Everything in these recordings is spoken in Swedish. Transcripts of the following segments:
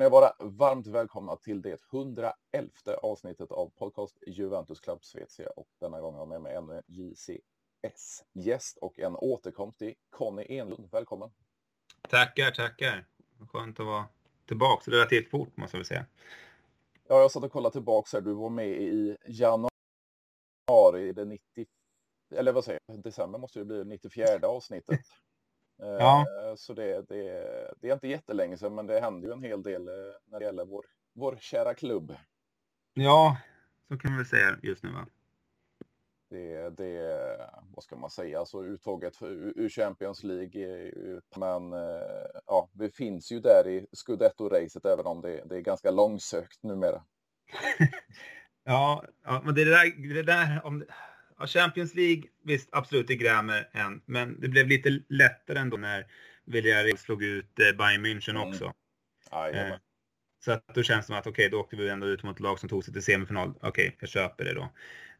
Ni vara varmt välkomna till det 111 avsnittet av podcast Juventus Club Svezia och denna gång har jag med mig en JCS-gäst och en återkomst till Conny Enlund. Välkommen! Tackar, tackar! Skönt att vara tillbaka relativt fort måste jag säga. Ja, jag satt och kollade tillbaka här. Du var med i januari, det 90, eller vad säger jag, december måste det bli 94 avsnittet. Ja. Eh, Så det, det, det är inte jättelänge sedan, men det händer ju en hel del eh, när det gäller vår, vår kära klubb. Ja, så kan vi säga just nu va? Det, det, vad ska man säga, alltså uttåget för, ur Champions League. Men eh, ja, vi finns ju där i Scudetto-racet, även om det, det är ganska långsökt numera. Ja, ja men det där, det där om ja, Champions League, visst absolut det grämer en, men det blev lite lättare ändå när Villarreal slog ut eh, Bayern München Mm. också. Jajamän. Eh, så att då känns det som att okej, då åkte vi ändå ut mot ett lag som tog sig till semifinal. Okej, jag köper det då.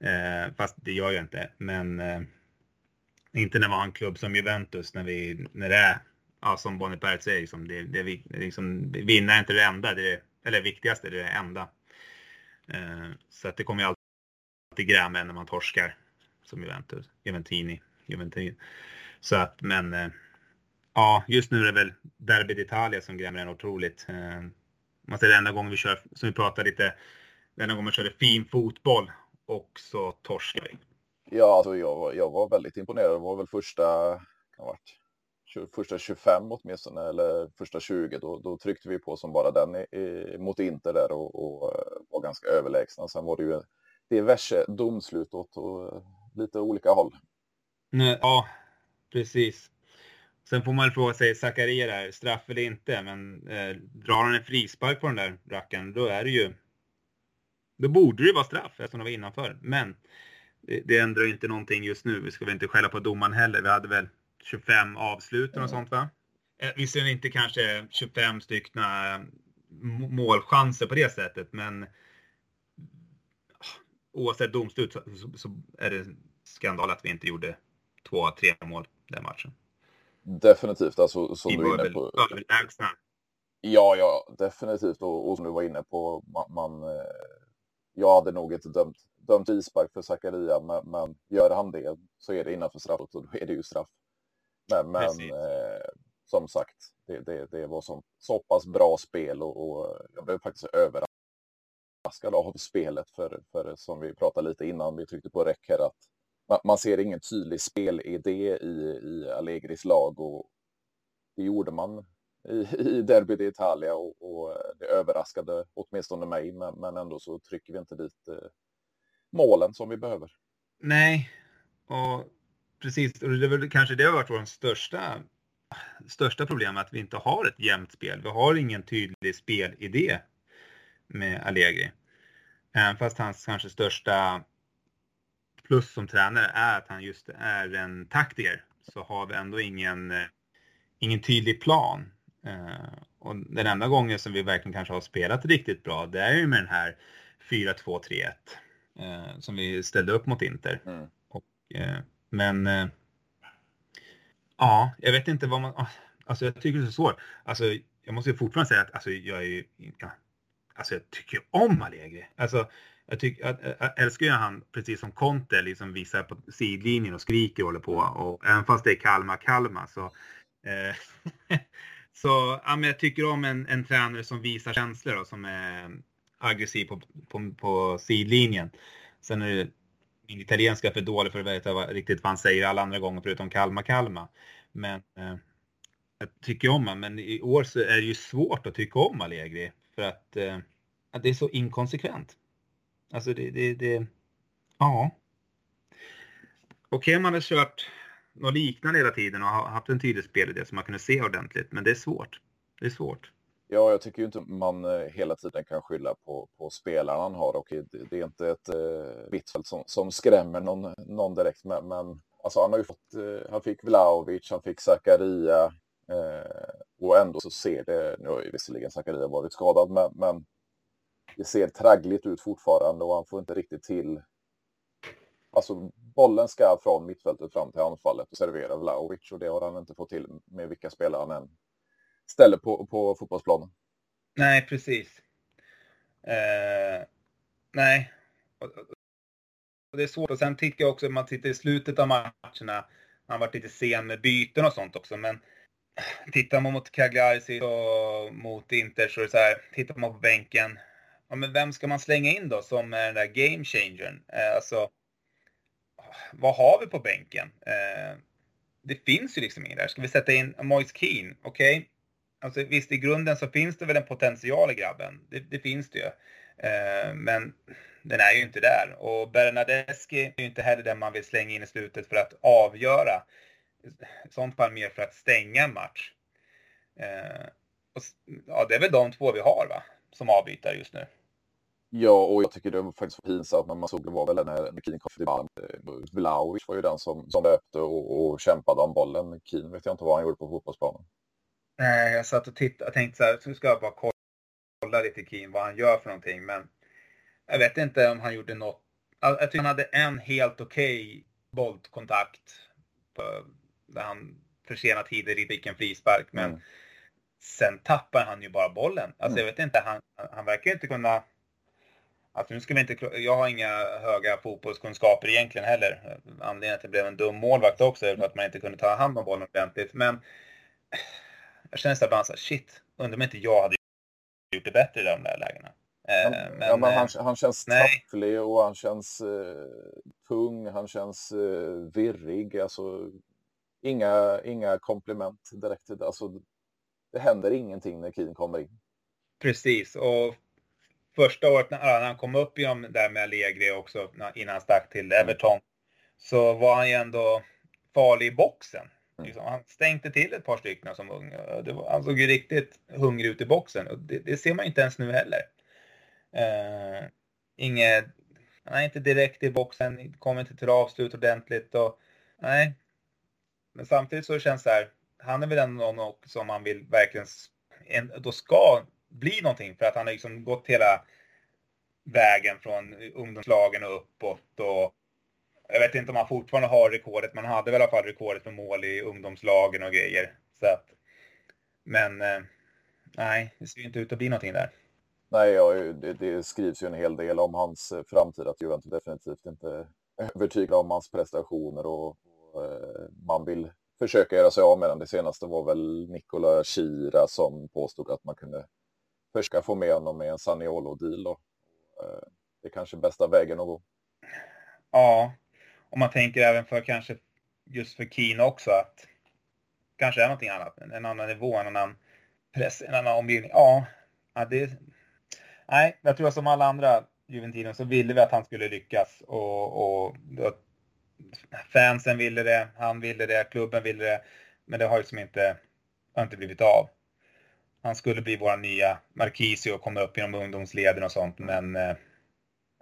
Eh, fast det gör jag inte. Men eh, inte när man har en klubb som Juventus, när, vi, när det är, ja, som Boniperti säger, liksom, det, det, liksom, vinna är inte det enda, det är, eller viktigaste, det är det enda. Eh, så att det kommer ju alltid gräma när man torskar som Juventus, Juventini, Juventini. Så att, men eh, ja, just nu är det väl Derby d'Italia som grämer en otroligt. Eh, man säger det enda gången vi kör, som vi pratade lite, den enda gången man körde fin fotboll och så torskar vi. Ja, alltså jag, var- jag var väldigt imponerad. Det var väl första, kan ha varit, första 25 åtminstone, eller första 20. Då, då tryckte vi på som bara den i, i, mot Inter där och, och eh, var ganska överlägsna. Sen var det ju diverse domslut åt och, lite olika håll. Nej, Ja, precis. Sen får man väl fråga sig, Zakaria där, straff eller inte, men eh, drar han en frispark på den där rackaren, då är det ju... Då borde det vara straff eftersom det var innanför. Men det, det ändrar ju inte någonting just nu. Vi ska väl inte skälla på domaren heller. Vi hade väl 25 avslut och Mm. sånt va? Eh, visserligen inte kanske 25 stycken målchanser på det sättet, men oavsett domslut så, så, så är det skandal att vi inte gjorde två, tre mål den matchen. Definitivt, alltså som Vi du är inne på. överlägsna. Ja, ja, definitivt. Och, och som du var inne på, man, man eh, jag hade nog inte dömt, dömt ispark för Zakaria, men, men gör han det så är det innanför straffet och då är det ju straff. Men, men eh, som sagt, det, det, det var så, så pass bra spel och, och jag blev faktiskt överraskad av spelet för, för som vi pratade lite innan vi tryckte på räck här att man, man ser ingen tydlig spelidé i, i Allegris lag och det gjorde man i, i Derby d'Italia och, och det överraskade åtminstone mig, men, men ändå så trycker vi inte dit eh, målen som vi behöver. Nej, och precis. Och det är väl kanske det har varit vår största, största problem, att vi inte har ett jämnt spel. Vi har ingen tydlig spelidé med Allegri. Även fast hans kanske största plus som tränare är att han just är en taktiker så har vi ändå ingen, eh, ingen tydlig plan. Eh, och den enda gången som vi verkligen kanske har spelat riktigt bra, det är ju med den här 4-2-3-1 eh, som vi ställde upp mot Inter. Mm. Och, eh, men eh, ja, jag vet inte vad man... ah, Alltså jag tycker det är så svårt. Alltså jag måste ju fortfarande säga att alltså, jag är ju... Ja, alltså jag tycker ju om Allegri. Alltså jag, tycker, jag, jag älskar ju han, precis som Conte, liksom visar på sidlinjen och skriker och håller på. Och även fast det är Kalmar, Kalmar så... Eh, så ja, men jag tycker om en, en tränare som visar känslor och som är aggressiv på, på, på sidlinjen. Sen är det min italienska är för dålig för att veta vad, riktigt vad han säger alla andra gånger förutom Kalmar, Kalmar. Men eh, jag tycker om honom, men i år så är det ju svårt att tycka om Allegri för att, eh, det är så inkonsekvent. Alltså det, det, det ja. Okej om man har kört något liknande hela tiden och haft en tydlig spelidé som man kunde se ordentligt, men det är svårt. Det är svårt. Ja, jag tycker ju inte man eh, hela tiden kan skylla på, på spelarna han har och det, är inte ett eh, mittfält som, som skrämmer någon, någon direkt. Men, men alltså han har ju fått, eh, han fick Vlahovic, han fick Zakaria eh, och ändå så ser det, nu har ju visserligen Zakaria varit skadad, men, men det ser traggligt ut fortfarande och han får inte riktigt till Alltså bollen ska från mittfältet fram till anfallet och servera Vlahovic och det har han inte fått till med vilka spelare han än ställer på, på fotbollsplanen. Nej, precis. Eh, nej. Och, det är svårt. Och sen tycker jag också att man tittar i slutet av matcherna. Han varit lite sen med byten och sånt också. Men tittar man mot Cagliari och mot Inter så är det så här. Tittar man på bänken. Ja, men vem ska man slänga in då som är den där game changern? Eh, alltså, vad har vi på bänken? Eh, det finns ju liksom ingen där. Ska vi sätta in Moise Keane? Okej. Okay. Alltså visst, i grunden så finns det väl en potential i grabben. Det, det finns det ju. Eh, men den är ju inte där. Och Bernadeschi är ju inte heller den man vill slänga in i slutet för att avgöra. I sånt fall mer för att stänga en match. Eh, och, ja, det är väl de två vi har va? Som avbytare just nu. Ja, och jag tycker det var faktiskt pinsamt när man såg det var väl när Keen kom varm. Vlaovic var ju den som, som löpte och, och kämpade om bollen. Keen vet jag inte vad han gjorde på fotbollsplanen. Nej, jag satt och tittade och tänkte så här, så ska jag bara kolla lite Keen vad han gör för någonting. Men jag vet inte om han gjorde något. Jag tycker han hade en helt okej okay bollkontakt. Där han försenat tider fick en frispark. Men mm. sen tappar han ju bara bollen. Alltså mm. jag vet inte, han, han verkar inte kunna Alltså nu ska vi inte, jag har inga höga fotbollskunskaper egentligen heller. Anledningen att det blev en dum målvakt också är för att man inte kunde ta hand om bollen ordentligt. Men jag känner så ibland så här, shit, undrar om inte jag hade gjort det bättre i de där lägena. Eh, men, ja, men han, eh, han känns tafflig och han känns eh, tung, han känns eh, virrig. Alltså, inga, inga komplement direkt. Alltså, det händer ingenting när Keen kommer in. Precis, och första året när han kom upp i de där med Allegri också innan han stack till Everton så var han ju ändå farlig i boxen. Mm. Liksom, han stängde till ett par stycken som ung. Var, han såg ju riktigt hungrig ut i boxen och det, det ser man inte ens nu heller. Uh, inget, han är inte direkt i boxen, kommer inte till avslut ordentligt och nej. Men samtidigt så känns det här, han är väl ändå någon som man vill verkligen, då ska bli någonting för att han har liksom gått hela vägen från ungdomslagen och uppåt och jag vet inte om han fortfarande har rekordet, men han hade väl i alla fall rekordet med mål i ungdomslagen och grejer. Så att, men eh, nej, det ser ju inte ut att bli någonting där. Nej, ja, det, det, skrivs ju en hel del om hans eh, framtid, att Juventus definitivt inte övertygad om hans prestationer och, och eh, man vill försöka göra sig av med den. Det senaste var väl Nicola Chira som påstod att man kunde försöka få med honom i en Saniolo-deal. Då. Eh, det är kanske bästa vägen att gå. Ja, och man tänker även för kanske just för Keen också att kanske är någonting annat, en annan nivå, en annan press, en annan omgivning. Ja, ja det, nej, jag tror att som alla andra Juventino så ville vi att han skulle lyckas och, och fansen ville det, han ville det, klubben ville det, men det har ju som inte, har inte blivit av han skulle bli vår nya Marquisio och komma upp genom ungdomsleden och sånt, men eh,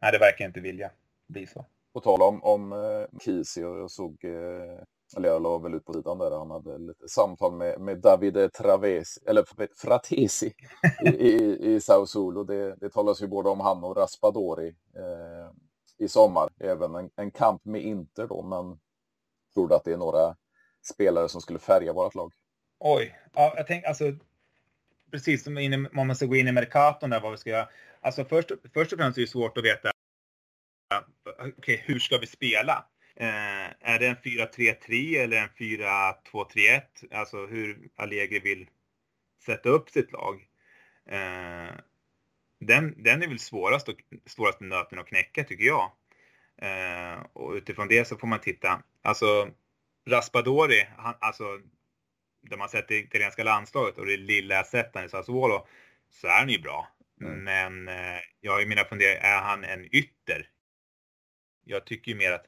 nej, det verkar inte vilja bli så. På tal om, om eh, Kisio, jag såg, eh, eller jag la väl ut på sidan där, han hade lite samtal med, med Davide Travesi, eller Fratesi i, i, i Sao Solo. Det, det talas ju både om han och Raspadori eh, i sommar. Även en, en kamp med Inter då, men tror du att det är några spelare som skulle färga vårt lag? Oj, ja, jag tänker alltså precis som in, om man ska gå in i Mercaton där vad vi ska göra. Alltså först, först och främst är det svårt att veta okay, hur ska vi spela? Eh, är det en 4-3-3 eller en 4-2-3-1? Alltså hur Allegri vill sätta upp sitt lag. Eh, den, den är väl svårast och, svåraste nöten att knäcka tycker jag. Eh, och utifrån det så får man titta. Alltså Raspadori, han, alltså där man sett det italienska landslaget och det lilla jag sett han i Sassuolo så är han ju bra. Mm. Men eh, jag har ju mina funderingar, är han en ytter? Jag tycker ju mer att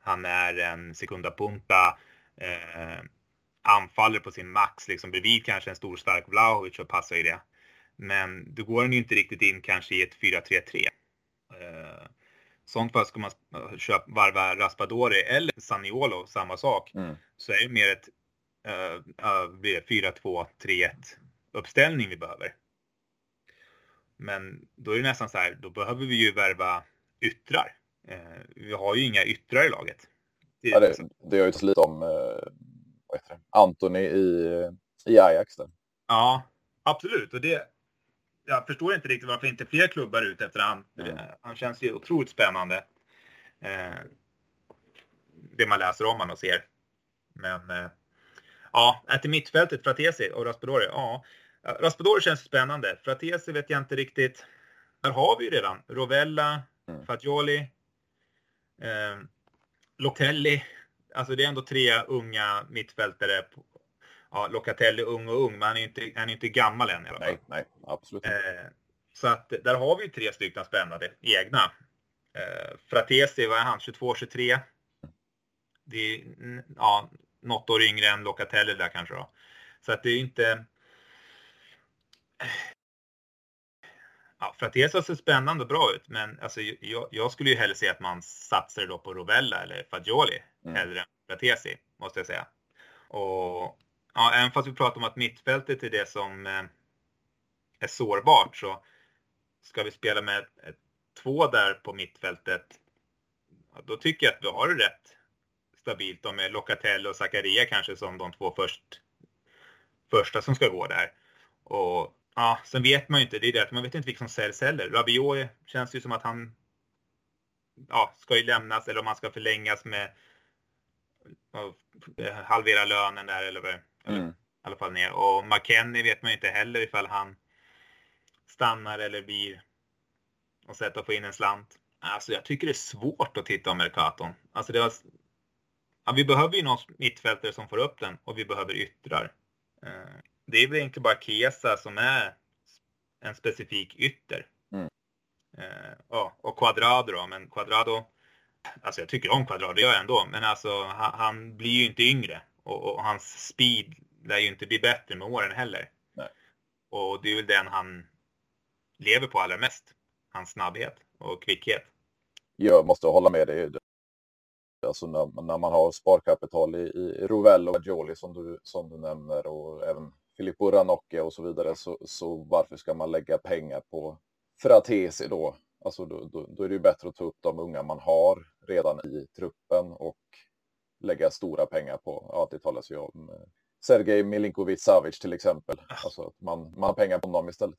han är en sekunda punta, eh, anfaller på sin max, liksom bredvid kanske en stor stark Vlahovic och passar i det. Men då går han ju inte riktigt in kanske i ett 4-3-3. Eh, sånt fall ska man köpa, varva Raspadori eller Saniolo, samma sak, mm. så är det mer ett uh, 4-2-3-1 uppställning vi behöver. Men då är det nästan så här, då behöver vi ju värva yttrar. Uh, vi har ju inga yttrar i laget. Det, ja, det, det har ju lite om heter det? Anthony i, i Ajax. Där. Ja, absolut. Och det, jag förstår inte riktigt varför inte fler klubbar ut efter han. Mm. Han känns ju otroligt spännande. Eh, det man läser om honom och ser. Men eh, ja, till mittfältet, Fratesi och Raspadori. Ja, Raspadori känns spännande. Fratesi vet jag inte riktigt. Där har vi ju redan Rovella, mm. Fagioli, eh, Locatelli. Alltså det är ändå tre unga mittfältare. Ja, Locatelli ung och ung, men han är inte, han är inte gammal än i alla fall. Nej, nej, absolut inte. Eh, så att där har vi tre stycken spännande egna. Eh, Fratesi, vad är han, 22-23? Det är ja, något år yngre än Locatelli där kanske då. Så att det är inte... Ja, Fratesa ser spännande och bra ut, men alltså, jag, jag, skulle ju hellre se att man satsar då på Rovella eller Fagioli mm. hellre än Fratesi, måste jag säga. Och ja, även fast vi pratar om att mittfältet är det som eh, är sårbart så ska vi spela med ett, två där på mittfältet, ja, då tycker jag att vi har det rätt stabilt då med Locatelli och Zakaria kanske som de två först, första som ska gå där. Och ja, sen vet man ju inte, det är det att man vet inte vilka som säljs heller. Rabiot känns ju som att han ja, ska ju lämnas eller om han ska förlängas med halvera lönen där eller, eller mm. i alla fall ner. Och McKennie vet man ju inte heller ifall han stannar eller blir och sätta få in en slant. Alltså jag tycker det är svårt att titta om Mercaton. Alltså det var, ja, vi behöver ju någon mittfältare som får upp den och vi behöver yttrar. Eh, det är väl egentligen bara Kesa som är en specifik ytter. Mm. Eh, ja, och Quadrado då, men Quadrado, alltså jag tycker om Quadrado, det gör jag ändå, men alltså han, han blir ju inte yngre och, och, hans speed lär ju inte bli bättre med åren heller. Nej. Och det är väl den han lever på allra mest, hans snabbhet och kvickhet. Jag måste hålla med dig. Alltså när, när man har sparkapital i, i Rovell och Gioli som du, som du nämner och även Filippo Ranocchia och så vidare så, så varför ska man lägga pengar på Fratesi då? Alltså då, då, då, är det ju bättre att ta upp de unga man har redan i truppen och lägga stora pengar på, ja det talas ju om eh, Sergej Milinkovic Savic till exempel. Alltså att man, man har pengar på honom istället.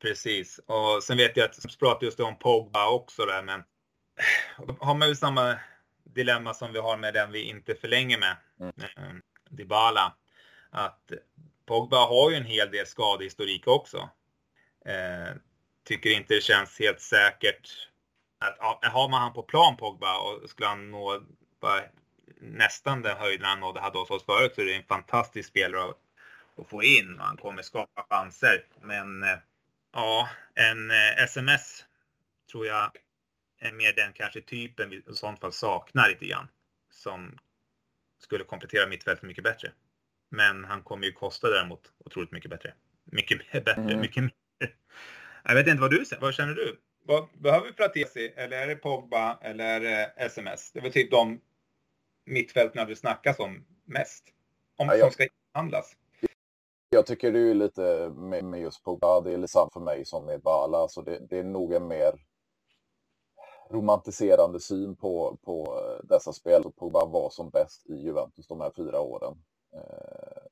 Precis, och sen vet jag att du pratade just om Pogba också där, men har man ju samma dilemma som vi har med den vi inte förlänger med, mm. Eh, Dybala. Att Pogba har ju en hel del skadehistorik också. Eh, tycker inte det känns helt säkert att har man han på plan Pogba och skulle han nå bara, nästan den höjden han nådde hade hos oss förut så är det en fantastisk spelare att, att få in och han kommer skapa chanser. Men eh, ja, en eh, sms tror jag är mer den kanske typen vi i sånt fall saknar lite grann. Som skulle komplettera mittfältet mycket bättre. Men han kommer ju kosta däremot otroligt mycket bättre. Mycket bättre, mm. mycket mer. Jag vet inte vad du säger. Vad känner du? Vad, behöver vi Fratesi eller är det Pogba eller är det SMS? Det är väl typ de mittfälten det snackas om mest. Om ja, jag, som ska inhandlas. Jag tycker det är lite med, med just Pogba, det är lite samma för mig som med Bala. Alltså det, det är nog en mer romantiserande syn på, på dessa spel. Pogba var som bäst i Juventus de här fyra åren. Eh,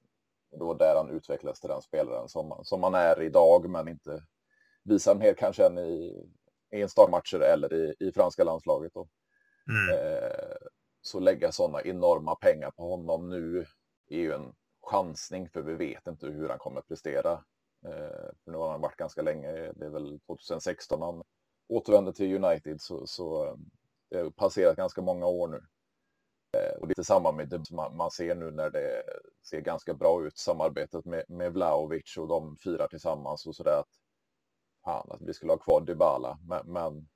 det var där han utvecklades till den spelaren som, som han är idag, men inte visar mer kanske än i, enstaka eller i, i franska landslaget. Då. Mm. Eh, så lägga sådana enorma pengar på honom nu är ju en chansning för vi vet inte hur han kommer prestera. Eh, för nu har han varit ganska länge, det är väl 2016 han återvänder till United så, så eh, det har passerat ganska många år nu. Eh, och lite samma med det man, man ser nu när det ser ganska bra ut, samarbetet med, med Vlaovic och de firar tillsammans och sådär. Att, fan, att vi skulle ha kvar Dybala, men, men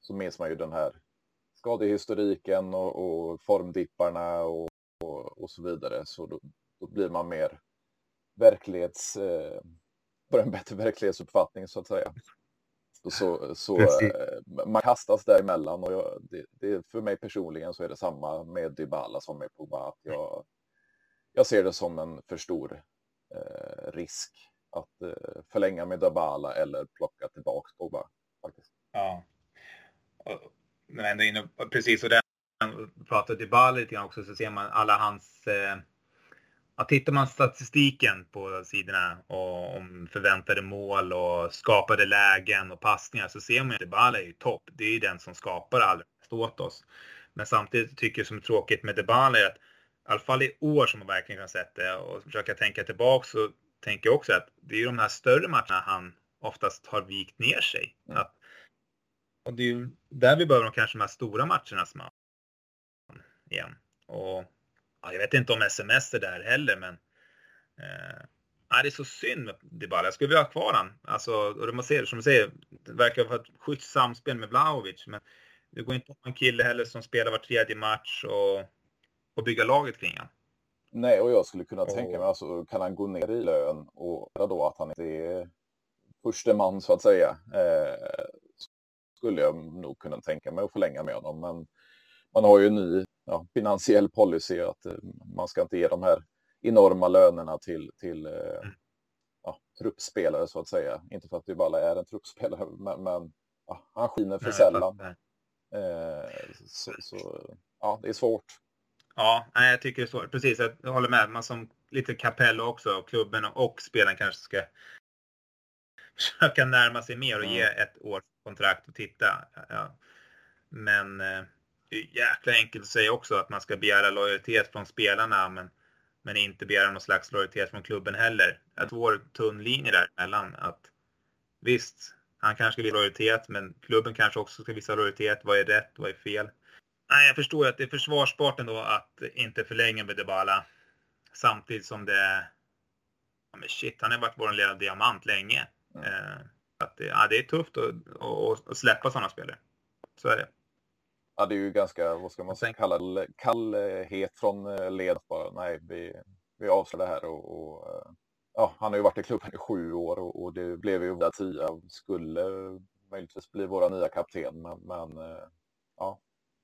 så minns man ju den här skadehistoriken och, och formdipparna och, och, och, så vidare. Så då, då blir man mer verklighets, eh, får en bättre verklighetsuppfattning så att säga. Så, så eh, man kastas däremellan och jag, det, det, för mig personligen så är det samma med Dybala som med Pogba. Att jag, jag ser det som en för stor eh, risk att eh, förlänga med Dybala eller plocka tillbaka Pogba. Faktiskt. Ja. men inne, precis, och den pratar Dybala lite grann också så ser man alla hans eh, ja, tittar man statistiken på sidorna och om förväntade mål och skapade lägen och passningar så ser man att Dybala är ju topp. Det är ju den som skapar allra mest åt oss. Men samtidigt tycker jag som är tråkigt med Dybala är att i alla fall i år som man verkligen kan sett det och försöka tänka tillbaka så tänker jag också att det är ju de här större matcherna han oftast har vikt ner sig. Mm. Att, och det är ju där vi behöver de kanske de här stora matcherna som han igen. Och ja, jag vet inte om sms är där heller, men eh, det är så synd med Dybala. Jag skulle vilja ha kvar han. Alltså, och man ser, som du säger, det verkar ha ett schysst samspel med Vlahovic, men det går inte att ha en kille heller som spelar var tredje match och, och bygga laget kring honom. Nej, och jag skulle kunna och... tänka mig, alltså, kan han gå ner i lön och då att han inte är förste man så att säga, eh, skulle jag nog kunna tänka mig att förlänga med honom. Men man har ju en ny ja, finansiell policy att eh, man ska inte ge de här enorma lönerna till, till eh, mm. ja, truppspelare så att säga. Inte för att Dybala är en truppspelare, men, men ja, han skiner för sällan. Eh, så, så, ja, det är svårt. Ja, jag tycker det är svårt. Precis, jag håller med. Man som lite Capello också, klubben och spelaren kanske ska försöka närma sig mer och ge ett års kontrakt och titta. Ja. Men det är jäkla enkelt att säga också att man ska begära lojalitet från spelarna men, men inte begära någon slags lojalitet från klubben heller. Att vår tunn linje däremellan att visst, han kanske vill lojalitet men klubben kanske också ska visa lojalitet. Vad är rätt? Vad är fel? Nej, jag förstår att det är försvarsbart ändå att inte förlänga med Dybala. Samtidigt som det ja, men shit, han har varit vår lilla diamant länge. Mm. Eh, att det, ja, det är tufft att, att, att släppa sådana spelare. Så är det. Ja, det är ju ganska, vad ska man säga, kalla det, kallhet från eh, led. Bara, nej, vi, vi avslår det här och, och eh, ja, han har ju varit i klubben i sju år och, och det blev ju där tio. Skulle möjligtvis bli våra nya kapten, men, men eh, ja,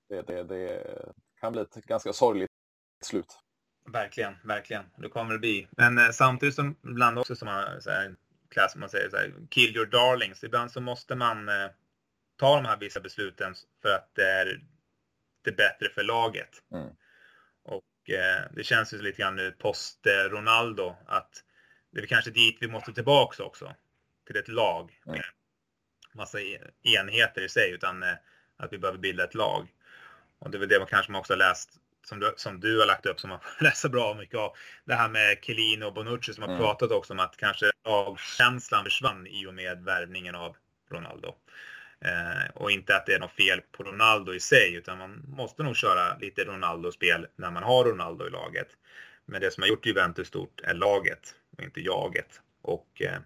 det, det, det kan bli ett ganska sorgligt slut. Verkligen, verkligen. Det kommer det bli. Men samtidigt som ibland också som man, så här, klass, man säger så här, kill your darlings. Ibland så måste man ta de här vissa besluten för att det är det bättre för laget. Mm. Och eh, det känns ju lite grann nu post Ronaldo att det är kanske dit vi måste tillbaks också. Till ett lag med mm. massa e-, enheter i sig utan eh, att vi behöver bilda ett lag. Och det är väl det man kanske man också har läst som du, som du har lagt upp som man läser bra mycket av. Det här med Chiellini och Bonucci som har mm. pratat också om att kanske lagkänslan försvann i och med värvningen av Ronaldo. Eh, och inte att det är något fel på Ronaldo i sig, utan man måste nog köra lite Ronaldo-spel när man har Ronaldo i laget. Men det som har gjort Juventus stort är laget och inte jaget. Och eh,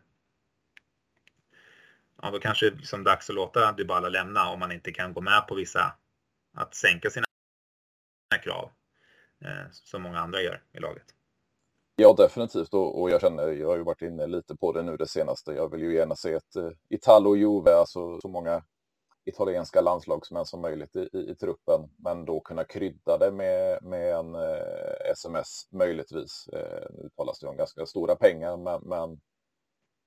ja, då kanske det är liksom dags att låta Dybala lämna om man inte kan gå med på vissa, att sänka sina krav. Eh, som många andra gör i laget. Ja, definitivt. Och, och, jag känner, jag har ju varit inne lite på det nu det senaste. Jag vill ju gärna se ett uh, Italo och Juve, alltså så många italienska landslagsmän som möjligt i, i, i, truppen. Men då kunna krydda det med, med en eh, sms möjligtvis. Uh, nu talas det om ganska stora pengar, men, men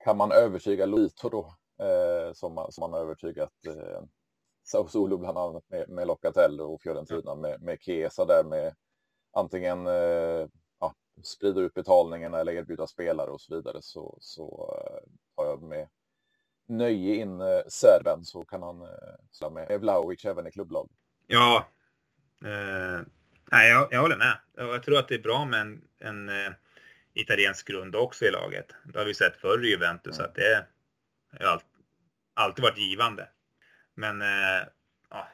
kan man övertyga Lito då, uh, som, man, som man har övertygat uh, Sao Solo bland annat med, med Locatello och Fiorentina med, med Chiesa där med antingen sprida ut betalningarna eller erbjuda spelare och så vidare så, så uh, tar jag med nöje in uh, serben så kan han uh, slå med Vlahovic även i klubblag. Ja, eh, nej, jag, jag håller med. Jag tror att det är bra med en, en eh, italiensk grund också i laget. Det har vi sett förr i Juventus mm. att det har all, alltid varit givande. Men eh, ja,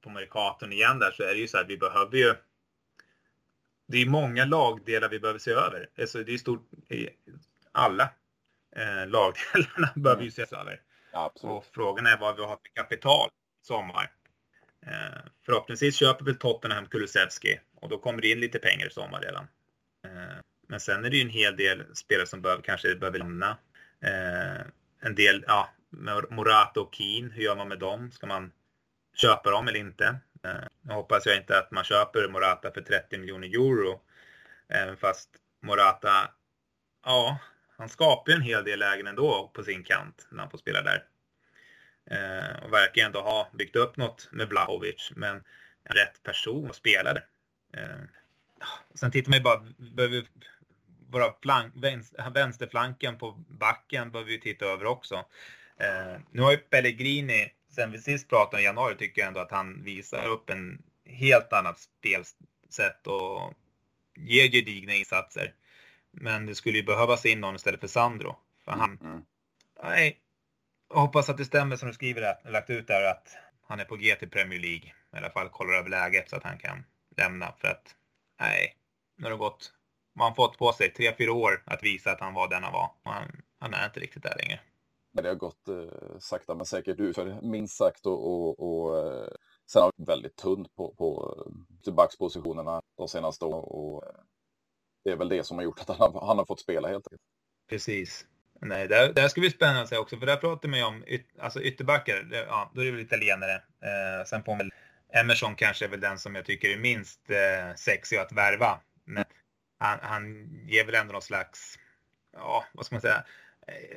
på Mercaton igen där så är det ju så att vi behöver ju det är många lagdelar vi behöver se över. Alltså det är stort, alla eh, lagdelarna behöver ju ses över. Ja, och frågan är vad vi har för kapital i sommar. Eh, förhoppningsvis köper väl Tottenham Kulusevski och då kommer det in lite pengar i sommar redan. Eh, men sen är det ju en hel del spelare som behöver, kanske behöver lämna. Eh, en del, ja, Morata och Keen, hur gör man med dem? Ska man köpa dem eller inte? Eh, nu hoppas jag inte att man köper Morata för 30 miljoner euro. Även fast Morata, ja, han skapar ju en hel del lägen ändå på sin kant när han får spela där. Eh, och verkar ändå ha byggt upp något med Vlahovic, men rätt person att spela där. Sen tittar man ju bara, behöver bara flank, vänsterflanken på backen behöver vi titta över också. Nu har ju Pellegrini, sen vi sist pratade i januari, tycker jag ändå att han visar upp en helt annat spelsätt och ger gedigna insatser. Men det skulle ju behövas in någon istället för Sandro. För han, mm. nej, jag hoppas att det stämmer som du skriver där, lagt ut där att han är på G till Premier League. I alla fall kollar över läget så att han kan lämna. För att, nej, nu har det gått, man fått på sig tre, fyra år att visa att han var den han var. Och han, han är inte riktigt där längre. Det har gått eh, sakta men säkert ut, minst sagt. Och, och, och eh, sen har det väldigt tunt på, på eh, tillbackspositionerna de senaste åren. Och, eh, det är väl det som har gjort att han har, han har fått spela helt enkelt. Precis. Nej, där, där ska vi spännande att se också, för där pratar man ju om yt, alltså ytterbackar. Det, ja, då är det väl italienare. Eh, sen på väl Emerson kanske är väl den som jag tycker är minst eh, sexig att värva. Men han, han ger väl ändå någon slags, ja, vad ska man säga,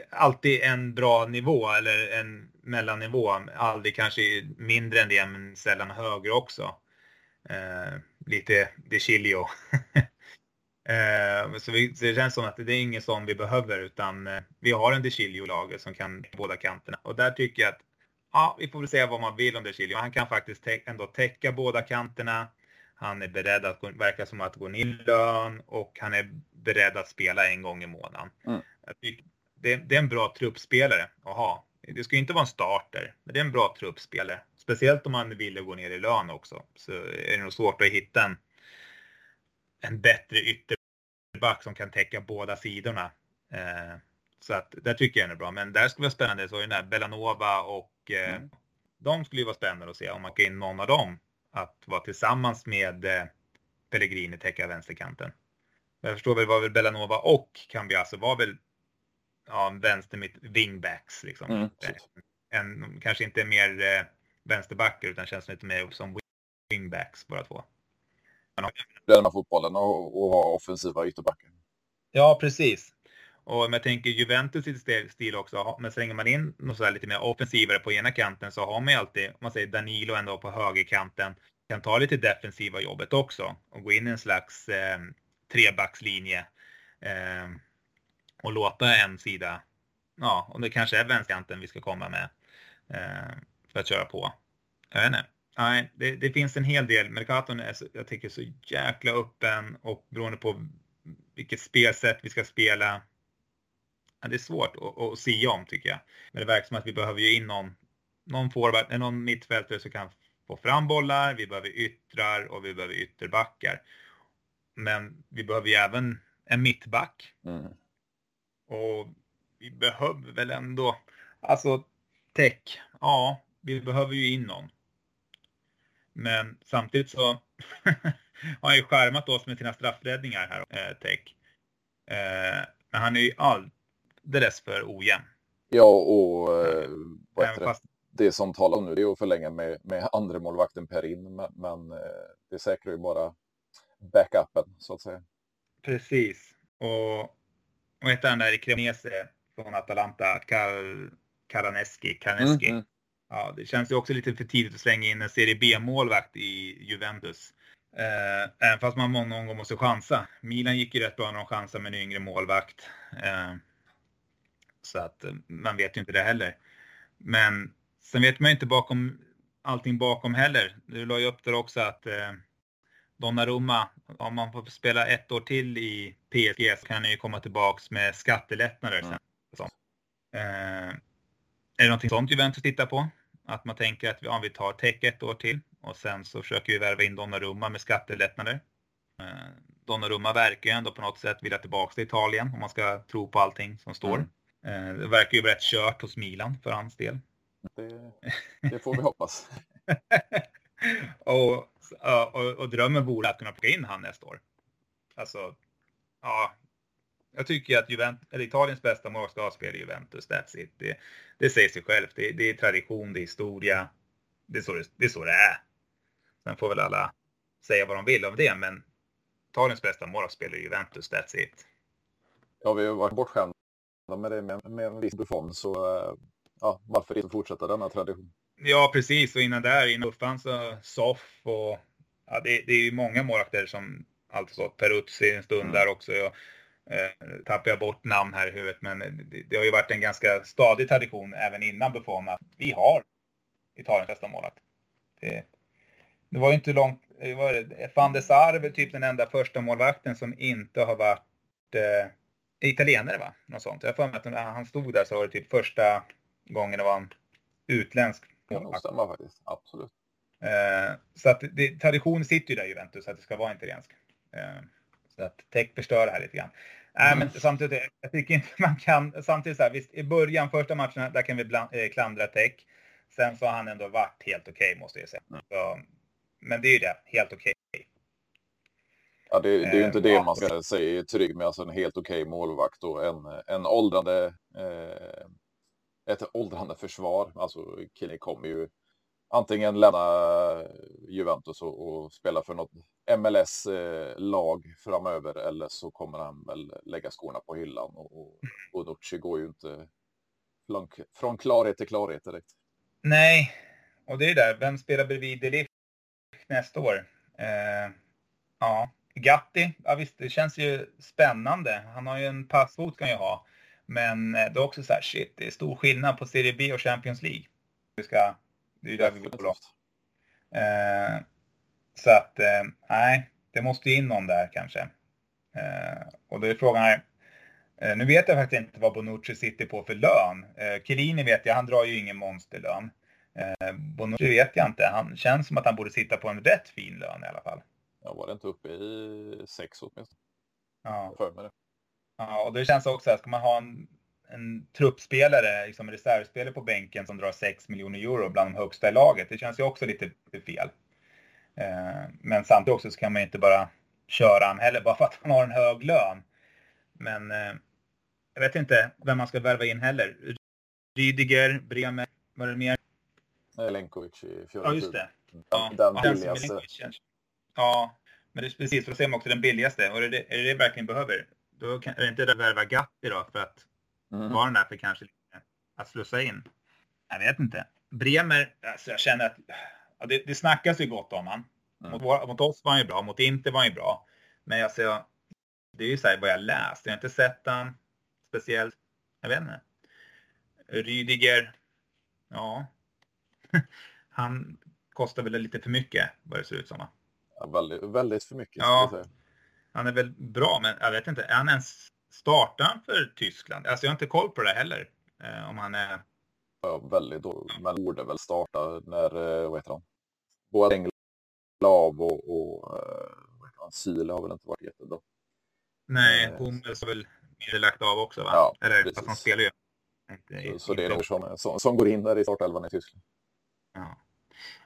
alltid en bra nivå eller en mellannivå. Aldrig kanske mindre än det, men sällan högre också. Eh, lite De Chilio. Eh, så, vi, så det känns som att det är ingen sån vi behöver utan eh, vi har en DeCilio lager som kan båda kanterna. Och där tycker jag att, ja, vi får väl säga vad man vill om DeCilio. Han kan faktiskt ändå täcka båda kanterna. Han är beredd att gå, verka som att gå ner i lön och han är beredd att spela en gång i månaden. Mm. Det, det, är en bra truppspelare att ha. Det ska inte vara en starter, men det är en bra truppspelare. Speciellt om man vill gå ner i lön också, så är det nog svårt att hitta en, en bättre ytterback som kan täcka båda sidorna. Eh, så att där tycker jag den är bra. Men där skulle vara spännande så är den här Bellanova och eh, mm. de skulle ju vara spännande att se om man kan in någon av dem att vara tillsammans med eh, Pellegrini täcka vänsterkanten. Jag förstår väl var väl Bellanova och Cambiasso var väl ja, vänster mitt wingbacks liksom. Mm, en, kanske inte mer eh, vänsterbackar utan känns lite mer som wingbacks båda två med fotbollen och, och ha offensiva ytterbackar. Ja, precis. Och om jag tänker Juventus i stil också, men slänger man in något så lite mer offensivare på ena kanten så har man ju alltid, om man säger Danilo ändå på högerkanten, kan ta lite defensiva jobbet också och gå in i en slags eh, trebackslinje eh, och låta en sida, ja, och det kanske är vänsterkanten vi ska komma med eh, för att köra på. Jag vet inte nej, det, det, finns en hel del. Mercaton är så, jag tycker så jäkla öppen och beroende på vilket spelsätt vi ska spela. Ja, det är svårt att, att se om tycker jag. Men det verkar som att vi behöver ju in någon, någon forward, någon mittfältare som kan få fram bollar. Vi behöver yttrar och vi behöver ytterbackar. Men vi behöver ju även en mittback. Mm. Och vi behöver väl ändå, alltså tech, ja, vi behöver ju in någon. Men samtidigt så har han ju skärmat oss med sina straffräddningar här, eh, Tech. Eh, men han är ju alldeles för ojämn. Ja, och eh, vad fast... det som talar nu det är att förlänga med, med andra målvakten Perin, men, men eh, det säkrar ju bara backupen så att säga. Precis. Och vad heter han där i Cremonese från Atalanta? Kar Karaneski? Karaneski. Mm, mm. Ja, det känns ju också lite för tidigt att slänga in en Serie B-målvakt i Juventus. Eh, även fast man många gånger måste chansa. Milan gick ju rätt bra när de chansade med en yngre målvakt. Eh, så att eh, man vet ju inte det heller. Men sen vet man ju inte bakom allting bakom heller. Du la ju upp där också att eh, Donnarumma, om man får spela ett år till i PSG så kan han ju komma tillbaks med skattelättnader. Mm. Sen. Eh, är det någonting sånt Juventus tittar på? Att man tänker att ja, vi tar Tech ett år till och sen så försöker vi värva in Donnarumma med skattelättnader. Eh, Donnarumma verkar ju ändå på något sätt vilja tillbaka till Italien om man ska tro på allting som står. Mm. Det verkar ju rätt kört hos Milan för hans del. Det, det får vi hoppas. och, och, och, drömmen vore att kunna plocka in han nästa år. Alltså, ja, jag tycker att Juventus, eller Italiens bästa mål ska spela i Juventus. That's it. Det, det säger sig självt. Det, det, är tradition, det är historia. Det är, så det, det är så det är. Sen får väl alla säga vad de vill om det, men Italiens bästa mål spelar i Juventus. That's it. Ja, vi har varit bortskämda med det med, med en viss Buffon, så eh, ja, varför inte fortsätta denna tradition? Ja, precis. Och innan där, innan så Soff och ja, det, det är ju många målvakter som alltså så, Peruzzi en stund mm. där också. Ja eh, tappar jag bort namn här i huvudet, men det, det, har ju varit en ganska stadig tradition även innan Buffon att vi har Italiens bästa målvakt. Det, det, var ju inte långt, det var, Van de Sar är väl typ den enda första målvakten som inte har varit eh, italienare va? Något sånt. Jag har för mig att när han stod där så var det typ första gången det var en utländsk Det stämmer faktiskt, absolut. Eh, så att det, tradition sitter ju där i Juventus att det ska vara italiensk. Eh, så att tech förstör det här lite grann. Nej, mm. men samtidigt, jag tycker inte man kan, samtidigt så här, visst i början, första matcherna, där kan vi bland, eh, klandra Tech. Sen så har han ändå varit helt okej okay, måste jag säga. Mm. Så, men det är ju det, helt okej. Okay. Ja, det, det, är ju inte det man ska säga trygg med, alltså en helt okej okay målvakt och en, en åldrande, eh, ett åldrande försvar. Alltså Kille kommer ju antingen lämna eh, Juventus och, och spela för något MLS-lag eh, framöver eller så kommer han väl lägga skorna på hyllan och, och Bonucci går ju inte från, från klarhet till klarhet direkt. Nej, och det är där, vem spelar bredvid Delift nästa år? Eh, ja, Gatti, ja visst, det känns ju spännande. Han har ju en passfot kan ju ha. Men eh, det är också så här, shit, det är stor skillnad på Serie B och Champions League. Vi ska, det är där vi går på eh, Så att, eh, nej, det måste ju in någon där kanske. Eh, och då är frågan här, eh, nu vet jag faktiskt inte vad Bonucci sitter på för lön. Eh, Chiellini vet jag, han drar ju ingen monsterlön. Eh, Bonucci vet jag inte, han känns som att han borde sitta på en rätt fin lön i alla fall. Jag var det inte uppe i sex åtminstone? Ja. För mig det. Ja, och det känns också att ska man ha en, en truppspelare, liksom reservspelare på bänken som drar 6 miljoner euro bland de högsta i laget. Det känns ju också lite, fel. Eh, men samtidigt också så kan man inte bara köra han heller bara för att han har en hög lön. Men eh, jag vet inte vem man ska värva in heller. Rydiger, Bremer, vad är det mer? Lenkovic i Fiorentina. Ja, just det. Ja, den billigaste. Ja, men det är precis, för då ser man också den billigaste. Och är det, är det det verkligen behöver? Då kan, är det inte det att värva Gatti då för att mm. vara den där för kanske lite, att slussa in? Jag vet inte. Bremer, alltså jag känner att ja, det, det snackas ju gott om han. Mm. Mot, mot oss var han ju bra, mot Inter var han ju bra. Men alltså, det är ju så här vad jag läst. Jag har inte sett han speciellt. Jag vet inte. Rydiger, ja. han kostar väl lite för mycket vad det ser ut som. Ja, väldigt, väldigt för mycket. Ja, han är väl bra, men jag vet inte. Är han ens startar för Tyskland? Alltså jag har inte koll på det heller. Eh, om han är... Ja, väldigt dåligt. Men borde väl starta när, eh, vad heter han? Boateng av och, och eh? Sile har väl inte varit jättebra. Nej, eh, Hummels har väl mer lagt av också va? Ja, Eller precis. fast han spelar ju. Inte, så, så det är nog som, som, som går in där i startelvan i Tyskland. Ja,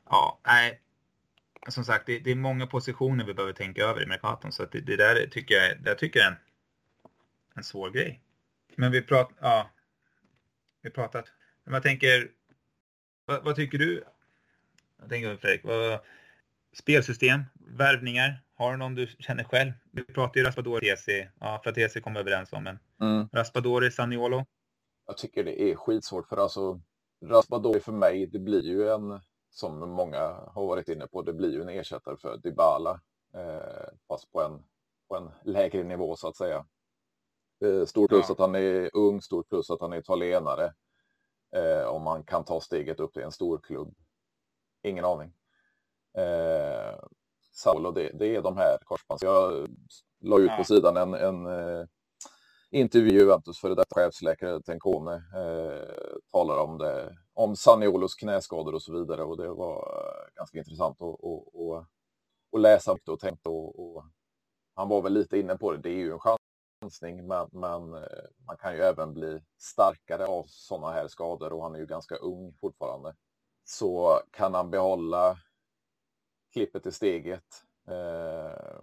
ja nej, som sagt, det, det, är många positioner vi behöver tänka över i Mercaton. Så det, det, där tycker jag, det tycker jag är en, en svår grej. Men vi pratar, ja, vi pratat. Men jag tänker, vad, vad, tycker du? Jag tänker Fredrik, vad, spelsystem, värvningar, har du någon du känner själv? Vi pratar ju Raspadori, TC, ja, för att TC kommer överens om, men mm. Raspadori, Saniolo? Jag tycker det är skitsvårt för alltså Raspadori för mig, det blir ju en som många har varit inne på, det blir ju en ersättare för Dybala. Eh, fast på en, på en lägre nivå så att säga. Eh, stort plus ja. att han är ung, stort plus att han är italienare. Eh, om man kan ta steget upp till en stor klubb. Ingen aning. Eh, Saulo, det, det är de här korsbands. Jag la ut på sidan en, en eh, intervju Juventus före detta chefsläkare Tenkone eh, talar om det, om Saniolos knäskador och så vidare och det var eh, ganska intressant att, att, att, att läsa och tänka och, och, han var väl lite inne på det. Det är ju en chansning, men, men eh, man kan ju även bli starkare av sådana här skador och han är ju ganska ung fortfarande. Så kan han behålla klippet i steget eh,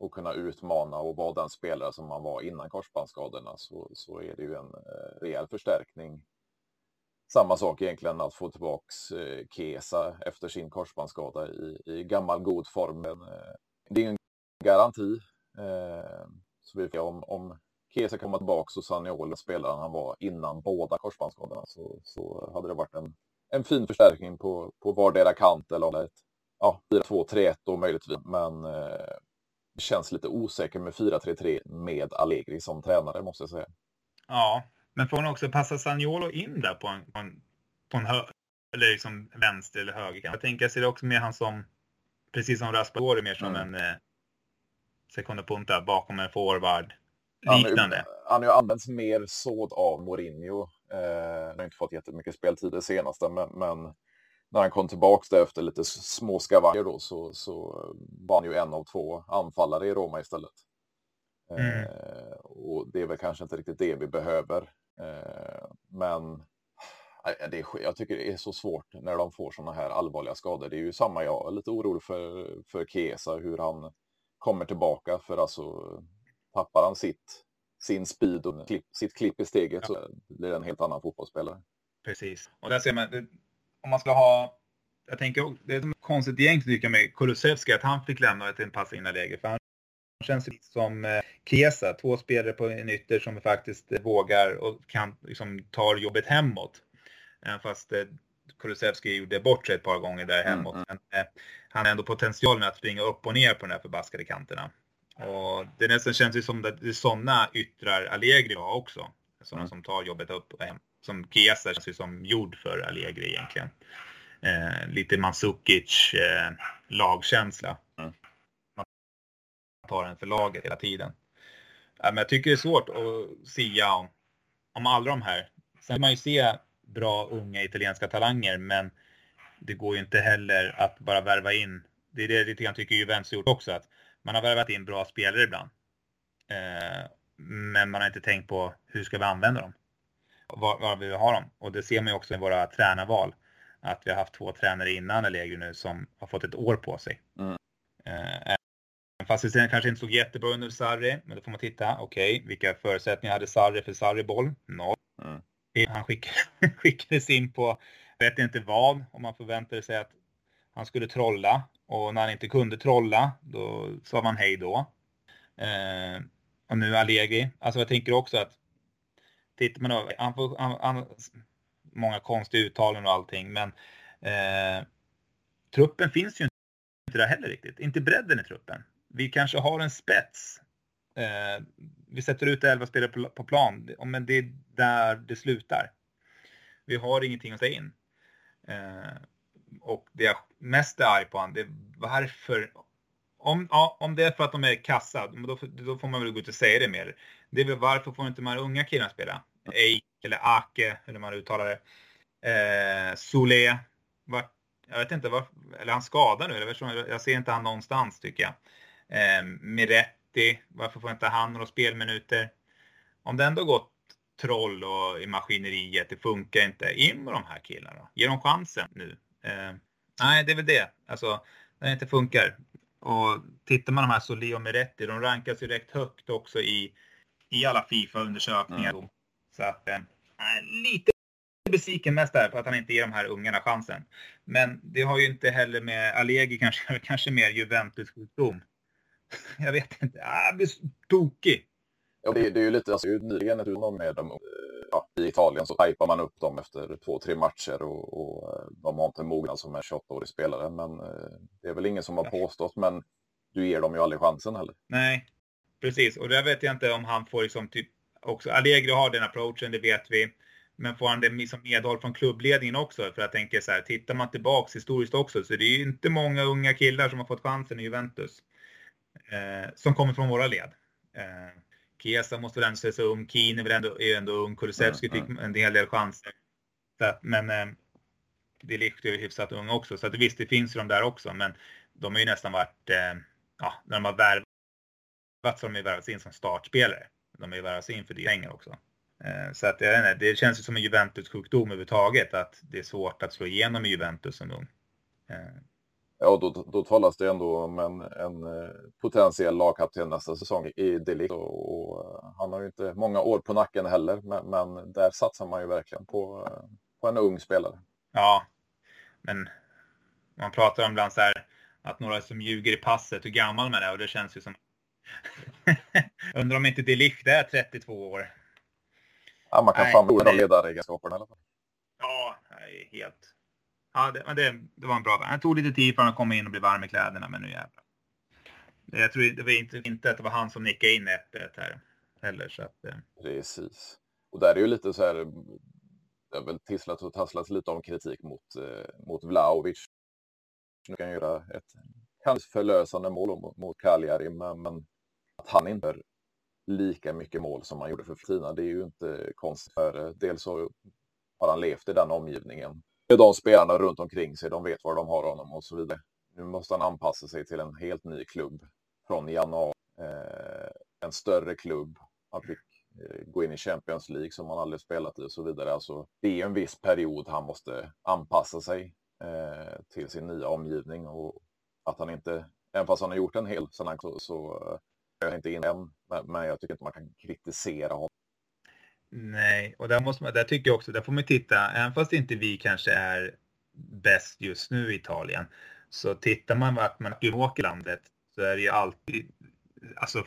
och kunna utmana och vara den spelare som man var innan korsbandsskadorna så, så är det ju en eh, rejäl förstärkning. Samma sak egentligen att få tillbaks eh, Kesa efter sin korsbandsskada i, i gammal god form. Men, eh, det är en garanti. Eh, så vi får om, om Kesa kommer tillbaks och Saniolo spelaren han var innan båda korsbandsskadorna så, så hade det varit en, en fin förstärkning på, på vardera kant eller ett ja, 4-2-3-1 då möjligtvis. Men eh, känns lite osäker med 4-3-3 med Allegri som tränare måste jag säga. Ja, men får han också passa Sagnolo in där på en, på en, på en hö, eller liksom vänster eller höger? Jag tänker jag ser det också mer han som, precis som Raspadori, mer som mm. en eh, sekunda punta bakom en forward. Liknande. Han, han har ju använts mer såd av Mourinho. Eh, han har inte fått jättemycket speltid det senaste, men, men när han kom tillbaka efter lite små skavanker då så, så var han ju en av två anfallare i Roma istället. Mm. Eh, och det är väl kanske inte riktigt det vi behöver. Eh, men det är, jag tycker det är så svårt när de får sådana här allvarliga skador. Det är ju samma jag är lite orolig för, för Kesa, hur han kommer tillbaka. För alltså tappar han sitt, sin speed och klipp, sitt klipp i steget ja. så blir det en helt annan fotbollsspelare. Precis. Och där ser man, om man ska ha jag tänker det är ett konstigt gäng tycker jag med Kulusevski att han fick lämna ett passande läge. För han känns som eh, Kesa, två spelare på en ytter som faktiskt eh, vågar och kan liksom tar jobbet hemåt. Fast eh, Kulusevski gjorde bort sig ett par gånger där hemåt. Mm. Men eh, han har ändå potentialen att springa upp och ner på de här förbaskade kanterna. Och det nästan känns ju som att det är sådana yttrar Allegri har också. Sådana mm. som tar jobbet upp och hem. Som Chiesa känns ju som gjord för Allegri egentligen. Eh, lite Mandzukic eh, lagkänsla. Mm. Man tar den för laget hela tiden. Ja, men jag tycker det är svårt att sia om, om alla de här. Sen kan man ju se bra unga italienska talanger, men det går ju inte heller att bara värva in. Det är det lite grann tycker Juventus gjort också, att man har värvat in bra spelare ibland. Eh, men man har inte tänkt på hur ska vi använda dem? Var, var vi vill ha dem? Och det ser man ju också i våra tränarval. Att vi har haft två tränare innan Allegri nu som har fått ett år på sig. Mm. Eh, fast det kanske inte såg jättebra under Sarri, men då får man titta. Okej, okay, vilka förutsättningar hade Sarri för Sarri-boll? Noll. Mm. Han skickades in på, vet inte vad, om man förväntade sig att han skulle trolla. Och när han inte kunde trolla, då sa man hej då. Eh, och nu Allegri. Alltså jag tänker också att tittar man över, han får han, han, många konstiga uttalanden och allting, men eh, truppen finns ju inte där heller riktigt. Inte bredden i truppen. Vi kanske har en spets. Eh, vi sätter ut 11 spelare på, på plan, men det är där det slutar. Vi har ingenting att ta in. Eh, och det jag mest är arg på honom, det är varför om, ja, om det är för att de är kassa, då, då får man väl gå ut och säga det mer. Det är väl varför får inte de här unga killarna spela? Eik eller Ake, eller hur man uttalar det. Eh, Solé, var, jag vet inte, var, eller han skadar nu, eller jag ser inte han någonstans tycker jag. Eh, Miretti, varför får inte han några spelminuter? Om det ändå gått troll och i maskineriet, det funkar inte. In med de här killarna Ge dem chansen nu. Eh, nej, det är väl det. Alltså, när det inte funkar. Och tittar man de här Solé och Miretti, de rankas ju rätt högt också i, i alla Fifa-undersökningar. Mm. Så att, eh, lite besviken mest där på att han inte ger de här ungarna chansen. Men det har ju inte heller med Allegri kanske, kanske mer Juventus-sjukdom. Jag vet inte, ah, blir tokig. Ja, det, det, är ju lite, alltså, nyligen ett med dem ja, i Italien så hypar man upp dem efter två, tre matcher och, och eh, de har inte mogna som en 28-årig spelare. Men eh, det är väl ingen som har påstått, men du ger dem ju aldrig chansen heller. Nej, precis. Och där vet jag inte om han får liksom typ också, Allegri har den approachen, det vet vi. Men får han det som medhåll från klubbledningen också? För jag tänker så här, tittar man tillbaks historiskt också så det är ju inte många unga killar som har fått chansen i Juventus. Eh, som kommer från våra led. Eh, Kesa måste väl ändå säga sig ung, Keen är väl ändå, är ändå ung, Kulusevski mm, fick en hel del chanser. Så, men eh, det är ju hyfsat ung också, så att visst det finns ju de där också, men de har ju nästan varit, eh, ja, när de har värvat så har de ju värvats in som startspelare. De ju värvats in för det pengar också. Eh, så att jag vet inte, det känns ju som en Juventus-sjukdom överhuvudtaget att det är svårt att slå igenom i Juventus som ung. Eh, Ja, då, då talas det ändå om en, en eh, potentiell lagkapten nästa säsong i Delict. Och, och, han har ju inte många år på nacken heller, men, men där satsar man ju verkligen på, på en ung spelare. Ja, men man pratar om ibland så här att några som ljuger i passet, hur gammal man är och det känns ju som... Undrar om inte Delict är 32 år. Ja, man kan Nej, fan förlora ledaregenskaperna i alla fall. Ja, helt Ja, det, det, det var en bra. Det tog lite tid för honom att komma in och bli varm i kläderna, men nu jävlar. Jag tror det var inte, inte att det var han som nickade in 1 här heller. Så att, eh. Precis. Och där är ju lite så här, det har väl tisslat och tasslats lite om kritik mot, eh, mot Vlaovic. Nu kan göra ett kanske förlösande mål mot, mot Cagliari, men, men att han inte gör lika mycket mål som han gjorde för Fiorentina, det är ju inte konstigt. För eh, dels så har han levt i den omgivningen. De spelarna runt omkring sig, de vet var de har honom och så vidare. Nu måste han anpassa sig till en helt ny klubb från januari. Eh, en större klubb. Han fick eh, gå in i Champions League som han aldrig spelat i och så vidare. Alltså, det är en viss period han måste anpassa sig eh, till sin nya omgivning och att han inte, även fast han har gjort en hel sedan han så, så jag inte in än. Men, jag tycker inte man kan kritisera honom. Nej, och där, måste man, där tycker jag också, där får man titta, även fast inte vi kanske är bäst just nu i Italien, så tittar man vart man åker landet så är det ju alltid, alltså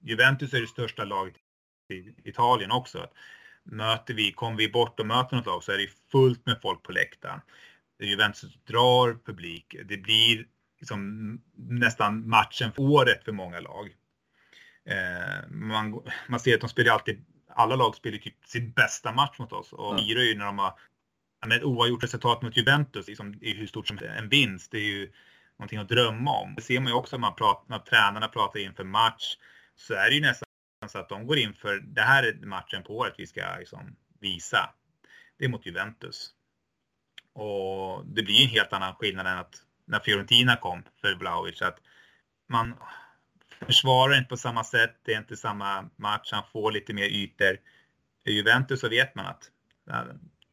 Juventus är det största laget i Italien också. Möter vi, kommer vi bort och möter något lag så är det fullt med folk på läktaren. Juventus drar publik. Det blir liksom nästan matchen för året för många lag. Eh, man, man ser att de spelar alltid, alla lag spelar typ sin bästa match mot oss och mm. ju när de har med ett oavgjort resultat mot Juventus liksom, är hur stort som en vinst. Det är ju någonting att drömma om. Det ser man ju också när, man pratar, när tränarna pratar inför match. Så är det ju nästan så att de går in för det här är matchen på året vi ska liksom, visa. Det är mot Juventus. Och det blir en helt annan skillnad än att när Fiorentina kom för Vlahovic. Att man försvarar inte på samma sätt. Det är inte samma match. Han får lite mer ytor. I Juventus så vet man att eh,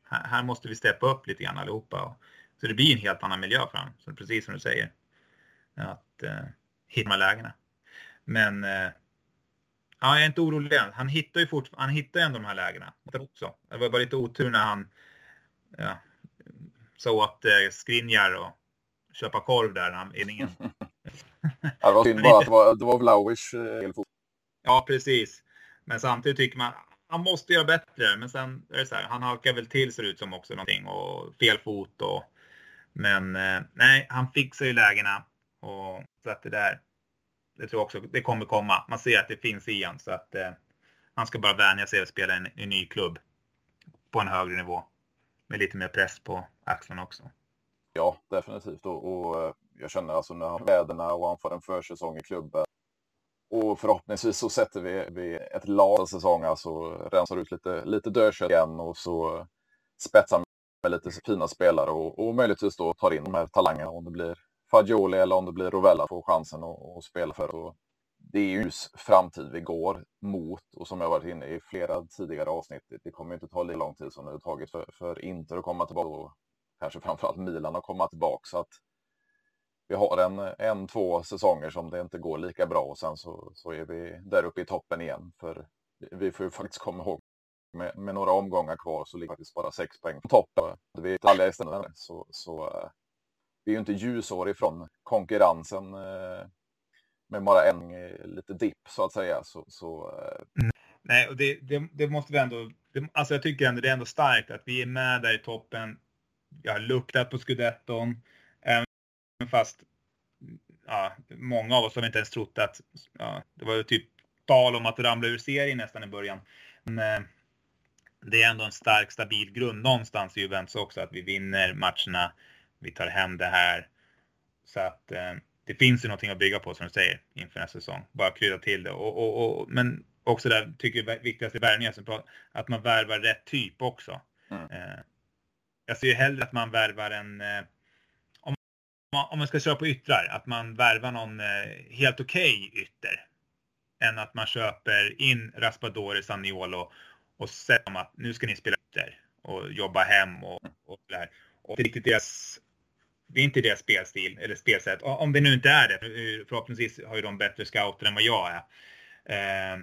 här måste vi steppa upp lite grann allihopa. Så det blir en helt annan miljö för honom, så precis som du säger. Att eh, hitta lägena. Men eh, ja, jag är inte orolig än. Han hittar ju fort, han hittar ändå de här lägena. Också. Det var bara lite otur när han ja, sa åt eh, Skriniar och köpa korv där. Han, ingen... ja, det var synd bara att det var, det var Vlahovic eh, Ja, precis. Men samtidigt tycker man, han måste göra bättre. Men sen är det så här, han halkar väl till ser det ut som också någonting och fel fot och men eh, nej, han fixar ju lägena och så att det där. Det tror jag också, det kommer komma. Man ser att det finns i han så att eh, han ska bara vänja sig att spela i en, en ny klubb på en högre nivå med lite mer press på axlarna också. Ja, definitivt. Och, och eh, jag känner alltså när han väderna och han får en försäsong i klubben och förhoppningsvis så sätter vi, vi ett lag säsong, alltså rensar ut lite, lite dödkött igen och så spetsar med lite fina spelare och, och möjligtvis då tar in de här talangerna om det blir Fagioli eller om det blir Rovella får chansen att, att spela för. Och det är ju framtid vi går mot och som jag varit inne i flera tidigare avsnitt. Det kommer inte ta lika lång tid som det har tagit för, för Inter att komma tillbaka och kanske framförallt Milan att komma tillbaka. Så att vi har en, en, två säsonger som det inte går lika bra och sen så, så är vi där uppe i toppen igen. För vi får ju faktiskt komma ihåg med, med några omgångar kvar så ligger faktiskt bara sex poäng på toppen. Det vet alla istället. Så, så eh, vi är ju inte ljusår ifrån konkurrensen eh, med bara en eh, lite dipp så att säga. Så, så mm. Nej, och det, det, det, måste vi ändå... Det, alltså jag tycker ändå det är ändå starkt att vi är med där i toppen. Vi har luktat på scudetton. Fast ja, många av oss har inte ens trott att... Ja, det var ju typ tal om att ramla ur serien nästan i början. Men, det är ändå en stark, stabil grund någonstans i Juventus också, att vi vinner matcherna, vi tar hem det här. Så att eh, det finns ju någonting att bygga på som du säger inför nästa säsong. Bara krydda till det. Och, och, och, men också det tycker jag viktigaste värvningen, att man värvar rätt typ också. Mm. Eh, jag ser ju hellre att man värvar en, eh, om man ska köra på yttrar, att man värvar någon eh, helt okej okay ytter. Än att man köper in Raspadori, Saniolo och säger dem att nu ska ni spela ytter. och jobba hem och, och där. Och det är riktigt deras det är inte deras spelstil eller spelsätt. Om det nu inte är det. Eh, förhoppningsvis har ju de bättre scouter än vad jag är. Eh,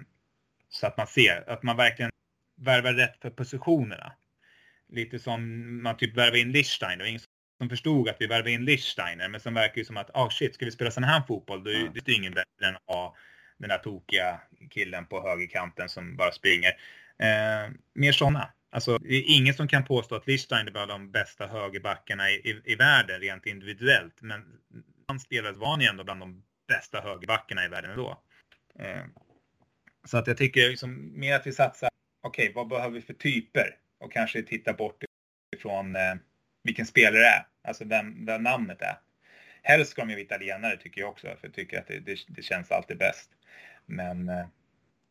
så att man ser att man verkligen värvar rätt för positionerna. Lite som man typ värvar in Lichstein. Det var ingen som förstod att vi värvade in Lichsteiner. Men som verkar ju som att, ah oh shit, ska vi spela sån här fotboll då är mm. det ingen bättre än att ha den där tokiga killen på högerkanten som bara springer. Eh, mer sådana. Alltså, det är ingen som kan påstå att Lichstein var de bästa högerbackarna i, i, i, världen rent individuellt. Men han spelade var han ändå bland de bästa högerbackarna i världen då. Eh, så att jag tycker liksom mer att vi satsar, okej, okay, vad behöver vi för typer? Och kanske titta bort ifrån eh, vilken spelare det är, alltså vem, vem namnet är. Helst ska de ju vara italienare tycker jag också, för jag tycker att det, det, det känns alltid bäst. Men eh,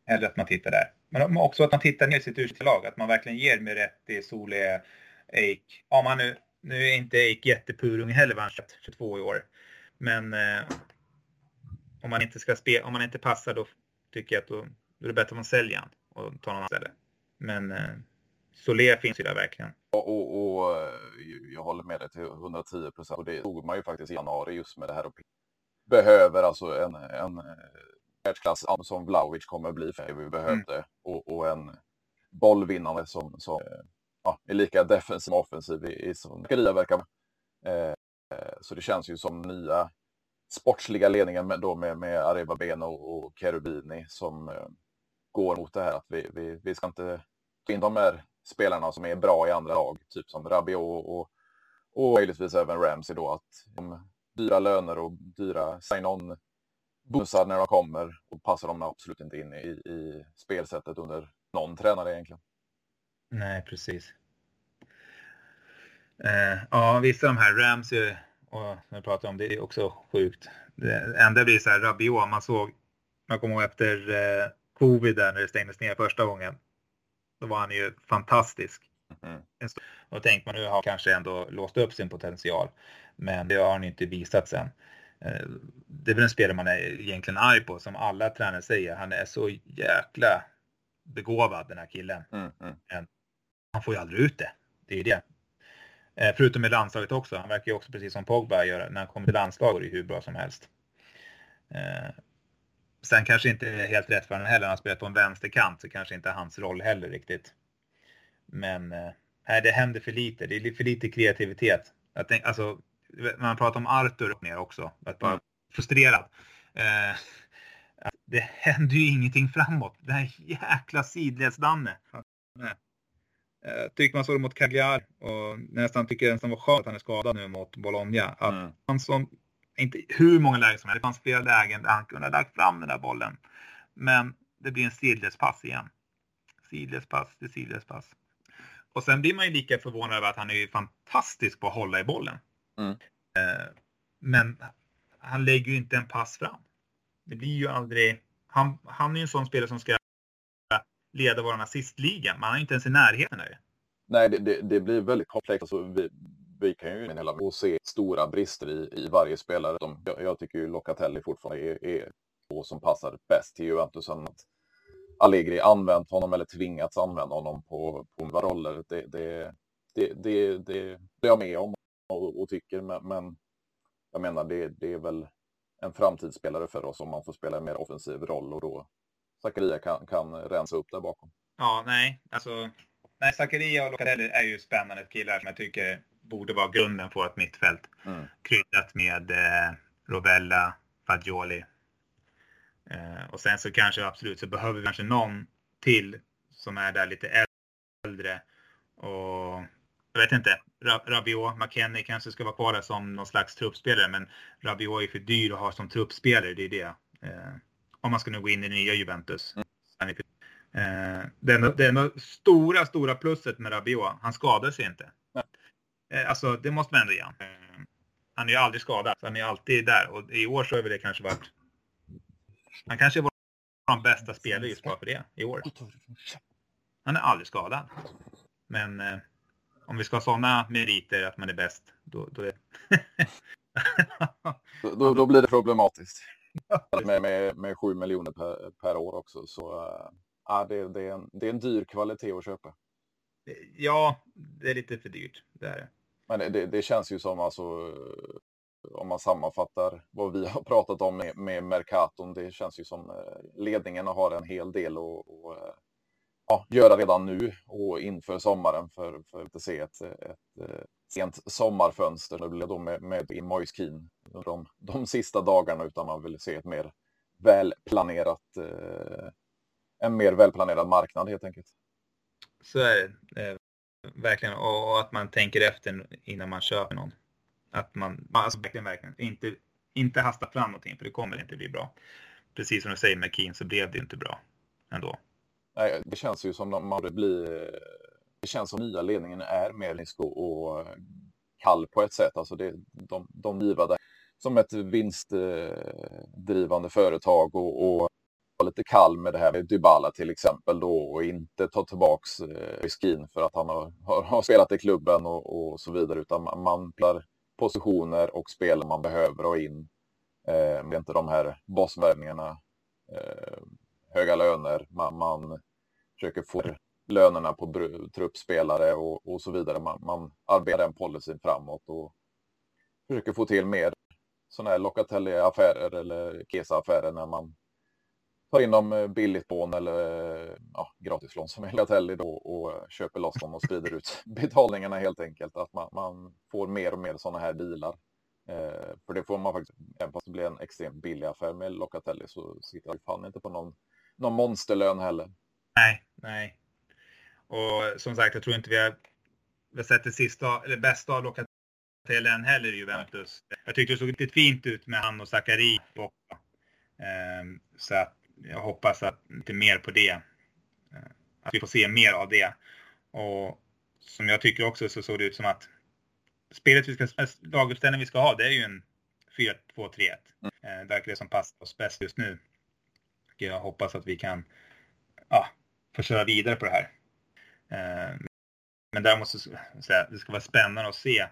hellre att man tittar där. Men också att man tittar ner sitt ursprungslag, att man verkligen ger Miretti, Sole, Eik. Ja, man nu, nu är inte Eik jättepurung heller, var han 22 i år. Men eh, om man inte ska spela, om man inte passar då tycker jag att då, då är det bättre att man säljer han och tar någon annan ställe. Men eh, Solé finns ju där verkligen. Och, och, eh, jag håller med dig till 110 procent. Och det tog man ju faktiskt i januari just med det här. Och behöver alltså en, en eh, världsklass som Vlaovic kommer bli för vi behövde. Mm. Och, och, en bollvinnande som, som eh, ja, är lika defensiv och offensiv i, i som Garia verkar eh, Så det känns ju som nya sportsliga ledningen med, då med, med Areva Beno och Cherubini som eh, går mot det här att vi, vi, vi ska inte ta in de här spelarna som är bra i andra lag, typ som Rabiot och, och möjligtvis även Ramsey då, att de dyra löner och dyra sign-on bonusar när de kommer och passar de absolut inte in i, i spelsättet under någon tränare egentligen. Nej, precis. Eh, ja, vissa av de här Ramsey och när jag pratar om det är också sjukt. Det enda blir så här Rabiot, man såg, man kommer ihåg efter eh, covid där när det stängdes ner första gången. Då var han ju fantastisk. Mm. Och tänkte man nu har kanske ändå låst upp sin potential. Men det har han inte visat sen. Eh, det är väl en spelare man är egentligen arg på, som alla tränare säger. Han är så jäkla begåvad den här killen. Mm, mm. Men han får ju aldrig ut det. Det är det. Eh, förutom i landslaget också. Han verkar ju också precis som Pogba göra. När han kommer till landslag är det hur bra som helst. Eh, sen kanske inte är helt rätt för honom heller. Han har spelat på en vänsterkant så kanske inte hans roll heller riktigt. Men nej, det händer för lite. Det är för lite kreativitet. Jag tänk, alltså, man pratar om Arthur ner också, att vara mm. frustrerad. Eh, det händer ju ingenting framåt. Det här jäkla sidledsdanne. Jag eh, tycker man såg det mot Cagliari och nästan tycker det nästan var skönt att han är skadad nu mot Bologna. Att mm. han som, inte hur många lägen som helst, det fanns flera lägen där han kunde ha lagt fram den där bollen. Men det blir en sidledspass igen. Sidledspass, är sidledspass. Och sen blir man ju lika förvånad över att han är fantastisk på att hålla i bollen. Mm. Eh, men han lägger ju inte en pass fram. Det blir ju aldrig... Han, han är ju en sån spelare som ska leda vår assistliga. Man är inte ens i närheten där. Nej, det, det, det, blir väldigt komplext. Alltså, vi, vi kan ju hela och se stora brister i, i varje spelare. De, jag, jag, tycker ju Locatelli fortfarande är, är två som passar bäst till Juventus. Att Allegri använt honom eller tvingats använda honom på, på några roller. Det, det, det, det, det, det är jag med om och, och tycker. Men, men, jag menar, det, det är väl en framtidsspelare för oss om man får spela en mer offensiv roll och då Zakaria kan, kan rensa upp där bakom. Ja, nej, alltså. Nej, Zakaria och Locatelli är ju spännande killar som jag tycker borde vara grunden på ett mittfält. Mm. Kryddat med eh, Rovella, Fagioli. Eh, och sen så kanske absolut så behöver vi kanske någon till som är där lite äldre. Och jag vet inte, Rabiot, McKennie kanske ska vara kvar där som någon slags truppspelare, men Rabiot är för dyr att ha som truppspelare, det är det. Eh, om man ska nu gå in i nya Juventus. Mm. Eh, det, är, det är stora, stora plusset med Rabiot, han skadar sig inte. Eh, alltså, det måste man ändå ge eh, Han är ju aldrig skadad, så han är alltid där. Och i år så har det kanske varit... Han kanske var den bästa spelare just bara för det, i år. Han är aldrig skadad. Men eh, om vi ska ha sådana meriter att man är bäst, då, då, är... då, då, blir det problematiskt. med, med, med 7 miljoner per, per år också. Så äh, det, det, är en, det är en dyr kvalitet att köpa. Ja, det är lite för dyrt. Det är det. Men det, det känns ju som alltså om man sammanfattar vad vi har pratat om med, med Mercaton, det känns ju som eh, ledningen har en hel del att eh, ja, göra redan nu och inför sommaren för, för att se ett, ett, ett sent sommarfönster. Det blir då med, med i Moiskin de, de sista dagarna utan man vill se ett mer välplanerat, eh, en mer välplanerad marknad helt enkelt. Så är det verkligen och att man tänker efter innan man köper någon. Att man, alltså verkligen, verkligen, inte inte hasta fram någonting för det kommer inte bli bra. Precis som du säger med Keen så blev det inte bra ändå. Nej, det känns ju som man blir... Det känns som nya ledningen är mer och kall på ett sätt. Alltså det, de, de givade som ett vinstdrivande företag och, och lite kall med det här med Dybala till exempel då och inte ta tillbaks eh, riskin för att han har, har, har spelat i klubben och, och, så vidare utan man, man plar positioner och spel man behöver och in. Eh, med inte de här bossvärvningarna, eh, höga löner, man, man försöker få lönerna på truppspelare och, och så vidare. Man, man arbetar den policyn framåt och försöker få till mer sådana här Locatelli-affärer eller Kesa-affärer när man tar in dem eh, billigt på eller eh, ja, gratislån som är Locatelli då och eh, köper loss dem och sprider ut betalningarna helt enkelt. Att man, man får mer och mer sådana här dealar. Eh, för det får man faktiskt, även fast det blir en extremt billig affär med Locatelli så sitter han fan inte på någon, någon monsterlön heller. Nej, nej. Och som sagt, jag tror inte vi har, vi har sett det sista, eller bästa av Locatelli än heller i Juventus. Nej. Jag tyckte det såg lite fint ut med han och Zakari Eh, Så att jag hoppas att lite mer på det. Eh, att vi får se mer av det. Och som jag tycker också så såg det ut som att spelet vi ska, laguppställningen vi ska ha, det är ju en 4-2-3-1. Mm. Det verkar det som passar oss bäst just nu. Jag hoppas att vi kan ja, få köra vidare på det här. Eh, men däremot så säga, det ska vara spännande att se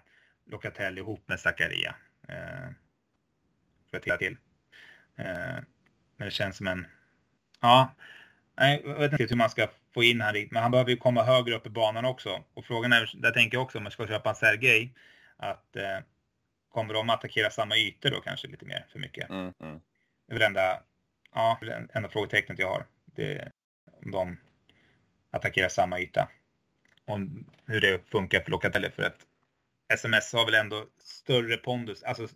Locatelli ihop med Zakaria. Eh, För att till. Men det känns som en Ja, jag vet inte hur man ska få in han dit, men han behöver ju komma högre upp i banan också. Och frågan är, där tänker jag också om man ska köpa en Sergej, att eh, kommer de attackera samma ytor då kanske lite mer för mycket? Mm, mm. Det är väl enda, ja, enda frågetecknet jag har. Det, om de attackerar samma yta. Om hur det funkar för Locatelli för att SMS har väl ändå större pondus, alltså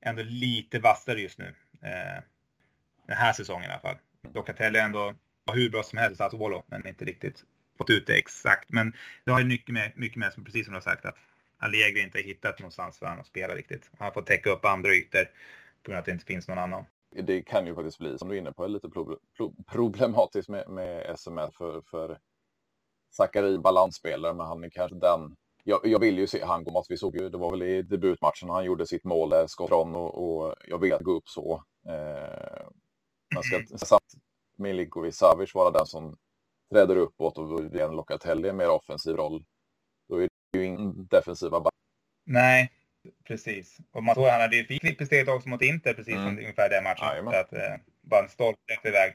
ändå lite vassare just nu. Eh, den här säsongen i alla fall. Locatelli ändå var hur bra som helst, Sassuolo, men inte riktigt fått ut det exakt. Men det har ju mycket med, mycket med som precis som du har sagt, att Allegri inte har hittat någonstans för honom att spela riktigt. Han har fått täcka upp andra ytor på grund av att det inte finns någon annan. Det kan ju faktiskt bli, som du är inne på, lite problematiskt med, med SML för, för Sakari balansspelare, men han är kanske den jag, jag, vill ju se han gå match. Vi såg ju, det var väl i debutmatchen han gjorde sitt mål där, skott från och, och jag vill gå upp så. Eh, man ska mm. samt Milinkovic Savic vara den som träder uppåt och en Locatelli en mer offensiv roll. Då är det ju ingen defensiva back. Nej, precis. Och man såg han hade ju fint steget också mot Inter precis mm. som ungefär den matchen. Aj, så att, eh, bara en stolt iväg.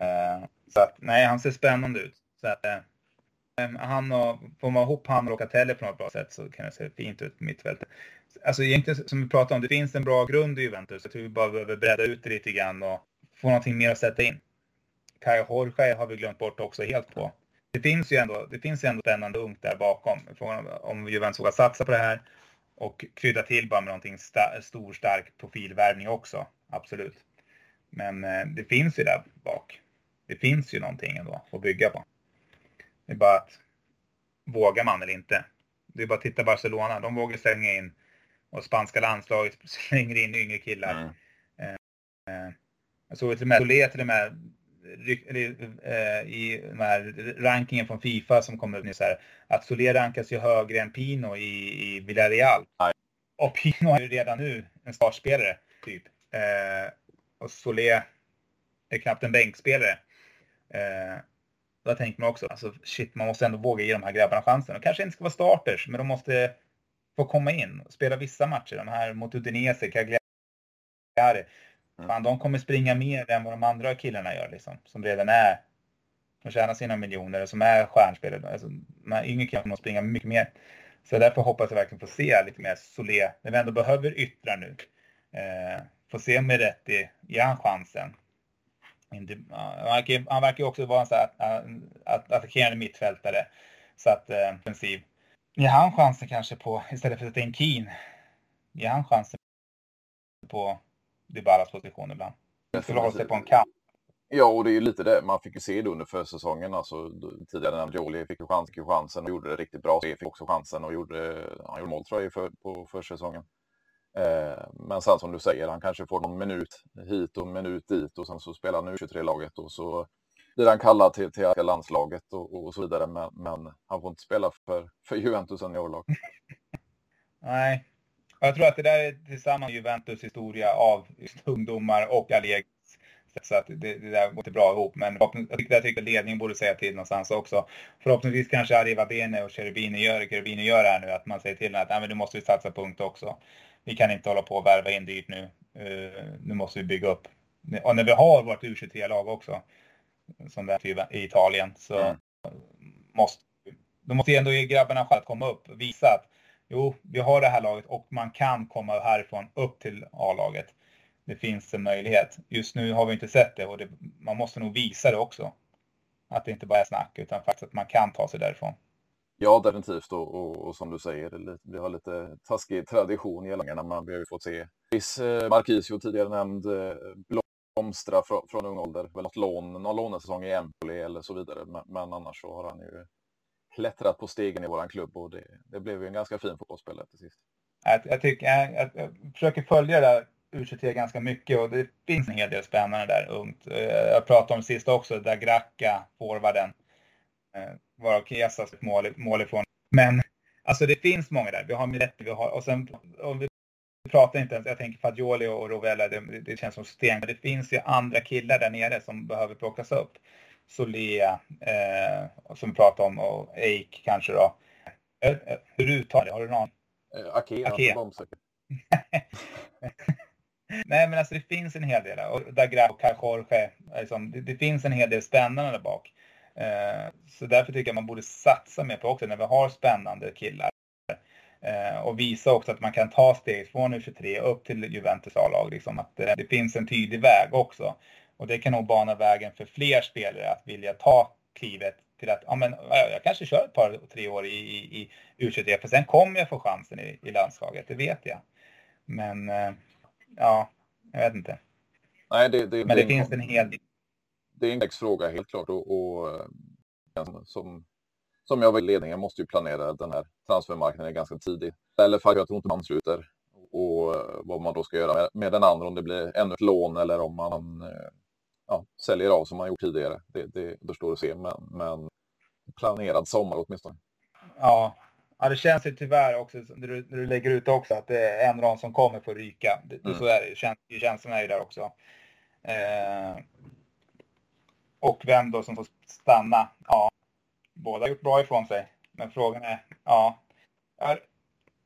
Uh, så att nej, han ser spännande ut. Så att, uh, han och, får man ihop han och Locatelli på något bra sätt så kan det se fint ut på mittfältet. Alltså egentligen som vi pratade om, det finns en bra grund i Juventus. Jag tror vi bara behöver bredda ut det lite grann och få någonting mer att sätta in. Kai Jorge har vi glömt bort också helt på. Det finns ju ändå, det finns ju ändå spännande ungt där bakom. Frågan om Juventus vågar satsa på det här och krydda till bara med någonting sta, stor, stark profilvärvning också. Absolut. Men eh, det finns ju där bak. Det finns ju någonting ändå att bygga på. Det är bara att vågar man eller inte. Det är bara att titta Barcelona. De vågar slänga in och spanska landslaget slänger in yngre killar. Mm. Eh, eh, jag såg till och med Solé till och med eh, i den här rankingen från Fifa som kommer nu så här, att Solé rankas ju högre än Pino i, i Villarreal. Nej. Och Pino är ju redan nu en startspelare, typ. Eh, och Solé är knappt en bänkspelare. Eh, då tänker man också, alltså shit, man måste ändå våga ge de här grabbarna chansen. Och kanske inte ska vara starters, men de måste få komma in och spela vissa matcher. De här mot Udinese, Cagliari. Fan, de kommer springa mer än vad de andra killarna gör liksom. Som redan är, som tjänar sina miljoner och som är stjärnspelare. Alltså, de här yngre killarna kommer springa mycket mer. Så därför hoppas jag verkligen få se lite mer Solé, när vi ändå behöver yttra nu. Eh, få se om Meretti, ger han chansen? Han verkar, han verkar också vara en sån här attackerande mittfältare. Så att eh, offensiv. Ger han chansen kanske på, istället för att sätta in Keen, ger han chansen på Dybalas position ibland. Skulle hålla sig på en kant. Ja, och det är ju lite det. Man fick ju se det under försäsongen. Alltså, tidigare när Gioli fick chans, fick chansen och gjorde det riktigt bra. Så fick också chansen och gjorde, han gjorde mål tror jag för, på försäsongen. Eh, men sen som du säger, han kanske får någon minut hit och minut dit och sen så spelar han U23-laget och så blir han kallad till, till landslaget och, och så vidare. Men, men, han får inte spela för, för Juventus seniorlag. Nej, jag tror att det där är tillsammans Juventus historia av ungdomar och Allegri. Så att det, det där går inte bra ihop. Men jag tycker, jag tycker ledningen borde säga till någonstans också. Förhoppningsvis kanske Arriva Bene och Cherubini gör, Cherubini gör det här nu. Att man säger till att Nej, men nu måste vi satsa punkt också. Vi kan inte hålla på och värva in dyrt nu. Uh, nu måste vi bygga upp. Och när vi har vårt U23-lag också, som det är i Italien, så mm. måste då måste ändå ge grabbarna att komma upp och visa att jo, vi har det här laget och man kan komma härifrån upp till A-laget. Det finns en möjlighet. Just nu har vi inte sett det och det, man måste nog visa det också. Att det inte bara är snack utan faktiskt att man kan ta sig därifrån. Ja, definitivt. Och, och, och som du säger, vi har lite taskig tradition gällande man vi har ju fått se viss eh, Marquisio tidigare nämnd eh, blomstra från, från ung ålder. Väl något lån, någon lånesäsong i Empoli eller så vidare. Men, men annars så har han ju klättrat på stegen i våran klubb och det, det blev ju en ganska fin fotbollsspelare till sist. Jag, jag, tycker, jag, jag, försöker följa det där U23 ganska mycket och det finns en hel del spännande där ungt. Eh, jag pratade om det sista också, där Gracka, forwarden, eh, varav Kesas mål, mål ifrån. Men alltså det finns många där. Vi har Miretti, vi har, och sen och vi pratar inte ens, jag tänker Fagioli och Rovella, det, det känns som sten. Men det finns ju andra killar där nere som behöver plockas upp. Solea, eh, som vi pratade om, och Eik kanske då. Eh, eh, hur uttalar det? Har du någon? Eh, Ake, Ake. Nej, men alltså det finns en hel del. Och Dagra och Jorge, liksom, det, det, finns en hel del spännande där bak. Eh, så därför tycker jag man borde satsa mer på också när vi har spännande killar. Eh, och visa också att man kan ta steg från U23 upp till Juventus A-lag. Liksom, att eh, det finns en tydlig väg också. Och det kan nog bana vägen för fler spelare att vilja ta klivet till att ja, men, jag kanske kör ett par, tre år i, i, i U23 för sen kommer jag få chansen i, i landslaget, det vet jag. Men eh, ja, jag vet inte. Nej, det, det, men det, det finns en hel del. Det är en fråga helt klart och, och eh, som, som jag i ledningen måste ju planera den här transfermarknaden ganska tidigt. Eller för att jag tror inte man sluter och eh, vad man då ska göra med, med den andra, om det blir ännu ett lån eller om man ja, säljer av som man gjort tidigare. Det, det återstår att se, men, men planerad sommar åtminstone. Ja, ja det känns ju tyvärr också när du, när du lägger ut också att det är en rad som kommer få ryka. Det, mm. Så är det, Käns, känslan är ju där också. Eh, och vem då som får stanna? Ja, båda har gjort bra ifrån sig. Men frågan är, ja.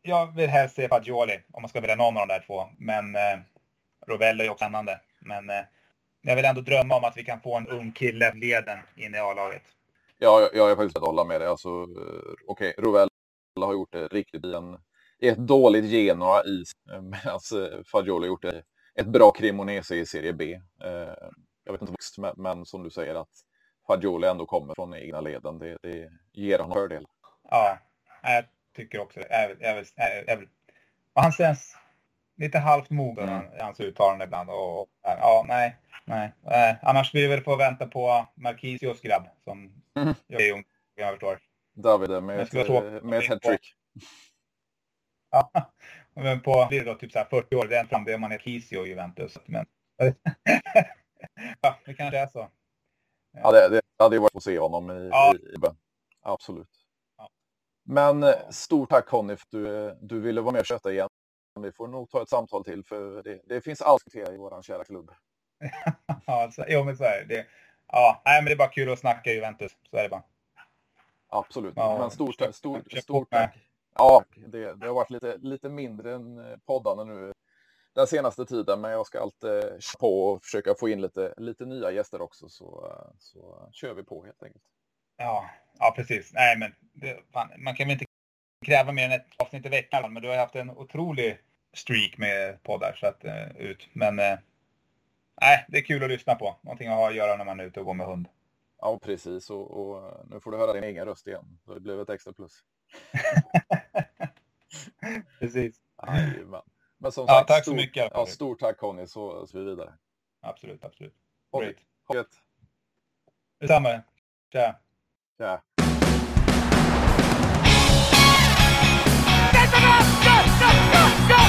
Jag vill helst se Fagioli om man ska välja någon av de där två. Men eh, Rovello är också spännande. Men eh, jag vill ändå drömma om att vi kan få en ung kille leden in i A-laget. Ja, jag, jag är faktiskt att hålla med dig. Alltså, eh, Okej, okay, Rovell har gjort det riktigt i, en, i ett dåligt Genoa i, eh, medan eh, Fagioli har gjort det ett bra Cremonese i Serie B. Jag vet inte men, men som du säger att Fagioli ändå kommer från egna leden. Det, det ger honom fördel. Ja, jag tycker också det. Han känns lite halvt mogen mm. i hans uttalande ibland. Och, och, ja, nej, nej. Eh, annars vill vi väl få vänta på Marquisios grabb som mm. jag är ung, jag förstår. David med, ett, eh, med ett hattrick. Ja, men på blir det då typ så här 40 år, den fram, det är man Marquisio i Juventus. Men, ja, det kanske är så. Ja, det, det hade ju varit att se honom i, ja. i, i Absolut. Ja. Men eh, stort tack Conny för att du, du ville vara med och köta igen. Vi får nog ta ett samtal till för det, det finns allt att i vår kära klubb. Ja, alltså, jo, men så är det. Ja, nej, men det är bara kul att snacka Juventus. Så är det bara. Absolut. Ja, men stort, stort, stort, stort tack. Ja, det, det, har varit lite, lite mindre än eh, poddande nu den senaste tiden, men jag ska alltid på och försöka få in lite, lite nya gäster också, så, så kör vi på helt enkelt. Ja, ja precis. Nej, men det, fan, man kan väl inte kräva mer än ett avsnitt i veckan, men du har haft en otrolig streak med poddar så att, ut. Men nej, det är kul att lyssna på. Någonting att ha att göra när man är ute och går med hund. Ja, precis. Och, och nu får du höra din egen röst igen. Så det blev ett extra plus. precis. Jajamän. Men som sagt, ja, tack så stort, mycket. Ja, stort tack Conny, så, så vi vidare. Absolut, absolut. Great. Ha det gött. Detsamma. Tja. Tja. Go, go, go, go!